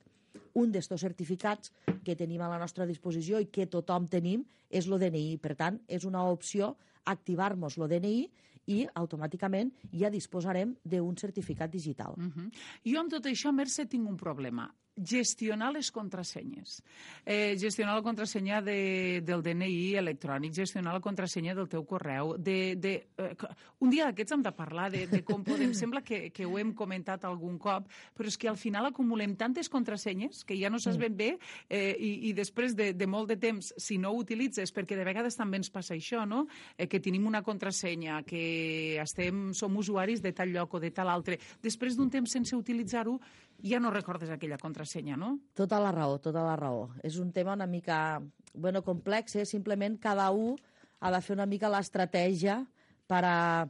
Un d'estos certificats que tenim a la nostra disposició i que tothom tenim és el DNI. Per tant, és una opció activar-nos el DNI i automàticament ja disposarem d'un certificat digital. Uh -huh. Jo amb tot això, Mercè, tinc un problema gestionar les contrasenyes, eh, gestionar la contrasenya de, del DNI electrònic, gestionar la contrasenya del teu correu. De, de, eh, un dia d'aquests hem de parlar de, de com podem... Sembla que, que ho hem comentat algun cop, però és que al final acumulem tantes contrasenyes que ja no saps ben bé eh, i, i després de, de molt de temps, si no ho utilitzes, perquè de vegades també ens passa això, no? Eh, que tenim una contrasenya, que estem, som usuaris de tal lloc o de tal altre. Després d'un temps sense utilitzar-ho, ja no recordes aquella contrasenya, no? Tota la raó, tota la raó. És un tema una mica bueno, complex, eh? simplement cada un ha de fer una mica l'estratègia per a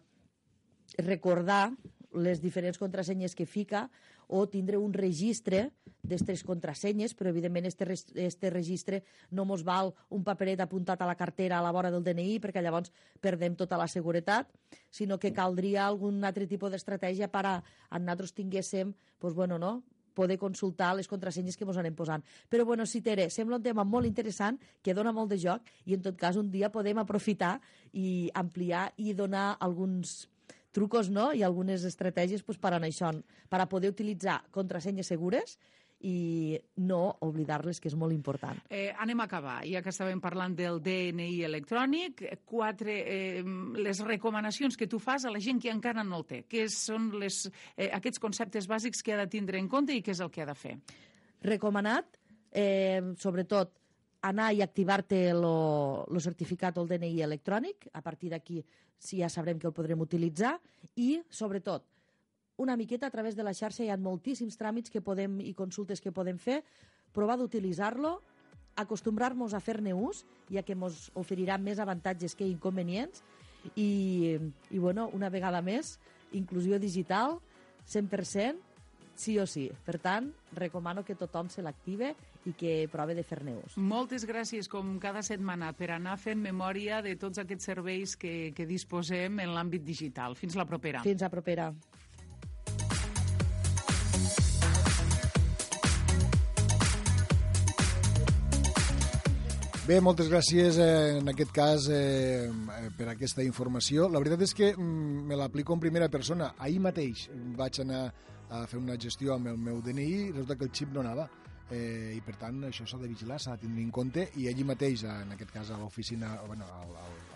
recordar les diferents contrasenyes que fica o tindre un registre d'aquestes contrasenyes, però evidentment este, este registre no mos val un paperet apuntat a la cartera a la vora del DNI perquè llavors perdem tota la seguretat, sinó que caldria algun altre tipus d'estratègia per a, a nosaltres tinguéssim, pues bueno, no? poder consultar les contrasenyes que ens anem posant. Però, bueno, sí, Tere, sembla un tema molt interessant, que dona molt de joc, i en tot cas un dia podem aprofitar i ampliar i donar alguns trucos no? i algunes estratègies pues, per a això, per a poder utilitzar contrasenyes segures i no oblidar-les, que és molt important. Eh, anem a acabar, ja que estàvem parlant del DNI electrònic, quatre, eh, les recomanacions que tu fas a la gent que encara no el té, què són les, eh, aquests conceptes bàsics que ha de tindre en compte i què és el que ha de fer? Recomanat, eh, sobretot, anar i activar-te el certificat o el DNI electrònic, a partir d'aquí sí ja sabrem que el podrem utilitzar, i, sobretot, una miqueta a través de la xarxa hi ha moltíssims tràmits que podem i consultes que podem fer, provar d'utilitzar-lo, acostumbrar-nos a fer-ne ús, ja que ens oferirà més avantatges que inconvenients, I, i bueno, una vegada més, inclusió digital, 100%, sí o sí. Per tant, recomano que tothom se l'active i que prove de fer neus. Moltes gràcies, com cada setmana, per anar fent memòria de tots aquests serveis que, que disposem en l'àmbit digital. Fins la propera. Fins la propera. Bé, moltes gràcies eh, en aquest cas eh, per aquesta informació. La veritat és que mm, me l'aplico en primera persona. Ahir mateix vaig anar a fer una gestió amb el meu DNI resulta que el xip no anava. Eh, I per tant això s'ha de vigilar, s'ha de tenir en compte i allí mateix, en aquest cas a l'oficina, bueno, al, al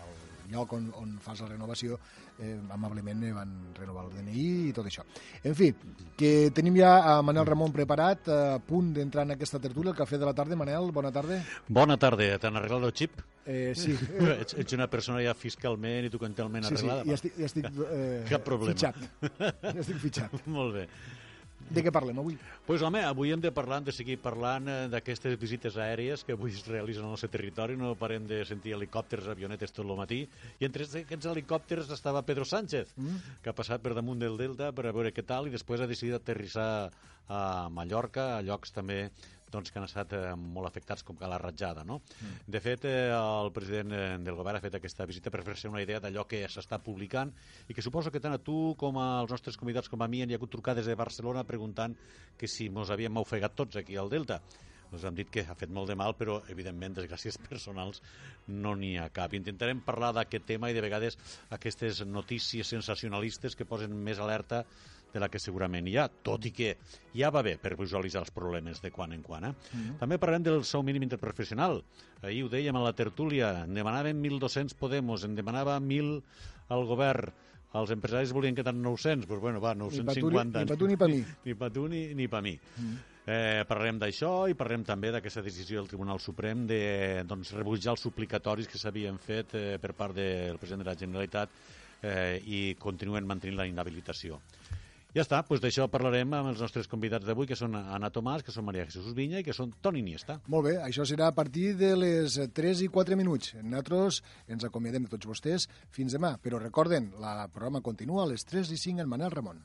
lloc on, on fas la renovació, eh, amablement eh, van renovar el DNI i tot això. En fi, que tenim ja a Manel Ramon preparat, a punt d'entrar en aquesta tertúlia, el cafè de la tarda. Manel, bona tarda. Bona tarda, t'han arreglat el xip? Eh, sí. [laughs] ets, ets una persona ja fiscalment i documentalment sí, arreglada? Sí, ja estic, ja estic eh, Cap problema. fitxat. Ja estic fitxat. [laughs] Molt bé. De què parlem avui? Pues, home, avui hem de parlar, hem de seguir parlant eh, d'aquestes visites aèries que avui es realitzen al nostre territori. No parem de sentir helicòpters, avionetes tot el matí. I entre aquests helicòpters estava Pedro Sánchez, mm. que ha passat per damunt del Delta per a veure què tal i després ha decidit aterrissar a Mallorca, a llocs també doncs, que han estat eh, molt afectats com que la ratjada. No? Mm. De fet, eh, el president eh, del govern ha fet aquesta visita per fer-se una idea d'allò que s'està publicant i que suposo que tant a tu com als nostres convidats com a mi hi ha hagut trucades de Barcelona preguntant que si mos havíem ofegat tots aquí al Delta ens han dit que ha fet molt de mal, però, evidentment, desgràcies personals no n'hi ha cap. Intentarem parlar d'aquest tema i, de vegades, aquestes notícies sensacionalistes que posen més alerta de la que segurament hi ha, tot i que ja va bé per visualitzar els problemes de quan en quan. Eh? Mm -hmm. També parlarem del sou mínim interprofessional. Ahir ho dèiem a la tertúlia, en demanaven 1.200 Podemos, en demanava 1.000 al govern, els empresaris volien que tant 900, doncs bueno, va, 950. Ni per tu ni per mi. [laughs] Ni per tu ni, ni per mi. Mm. Eh, parlarem d'això i parlarem també d'aquesta decisió del Tribunal Suprem de doncs, rebutjar els suplicatoris que s'havien fet eh, per part del president de la Generalitat eh, i continuen mantenint la inhabilitació. Ja està, doncs d'això parlarem amb els nostres convidats d'avui, que són Anna Tomàs, que són Maria Jesús Vinya i que són Toni Niesta. Molt bé, això serà a partir de les 3 i 4 minuts. Nosaltres ens acomiadem de tots vostès fins demà, però recorden, el programa continua a les 3 i 5 en Manel Ramon.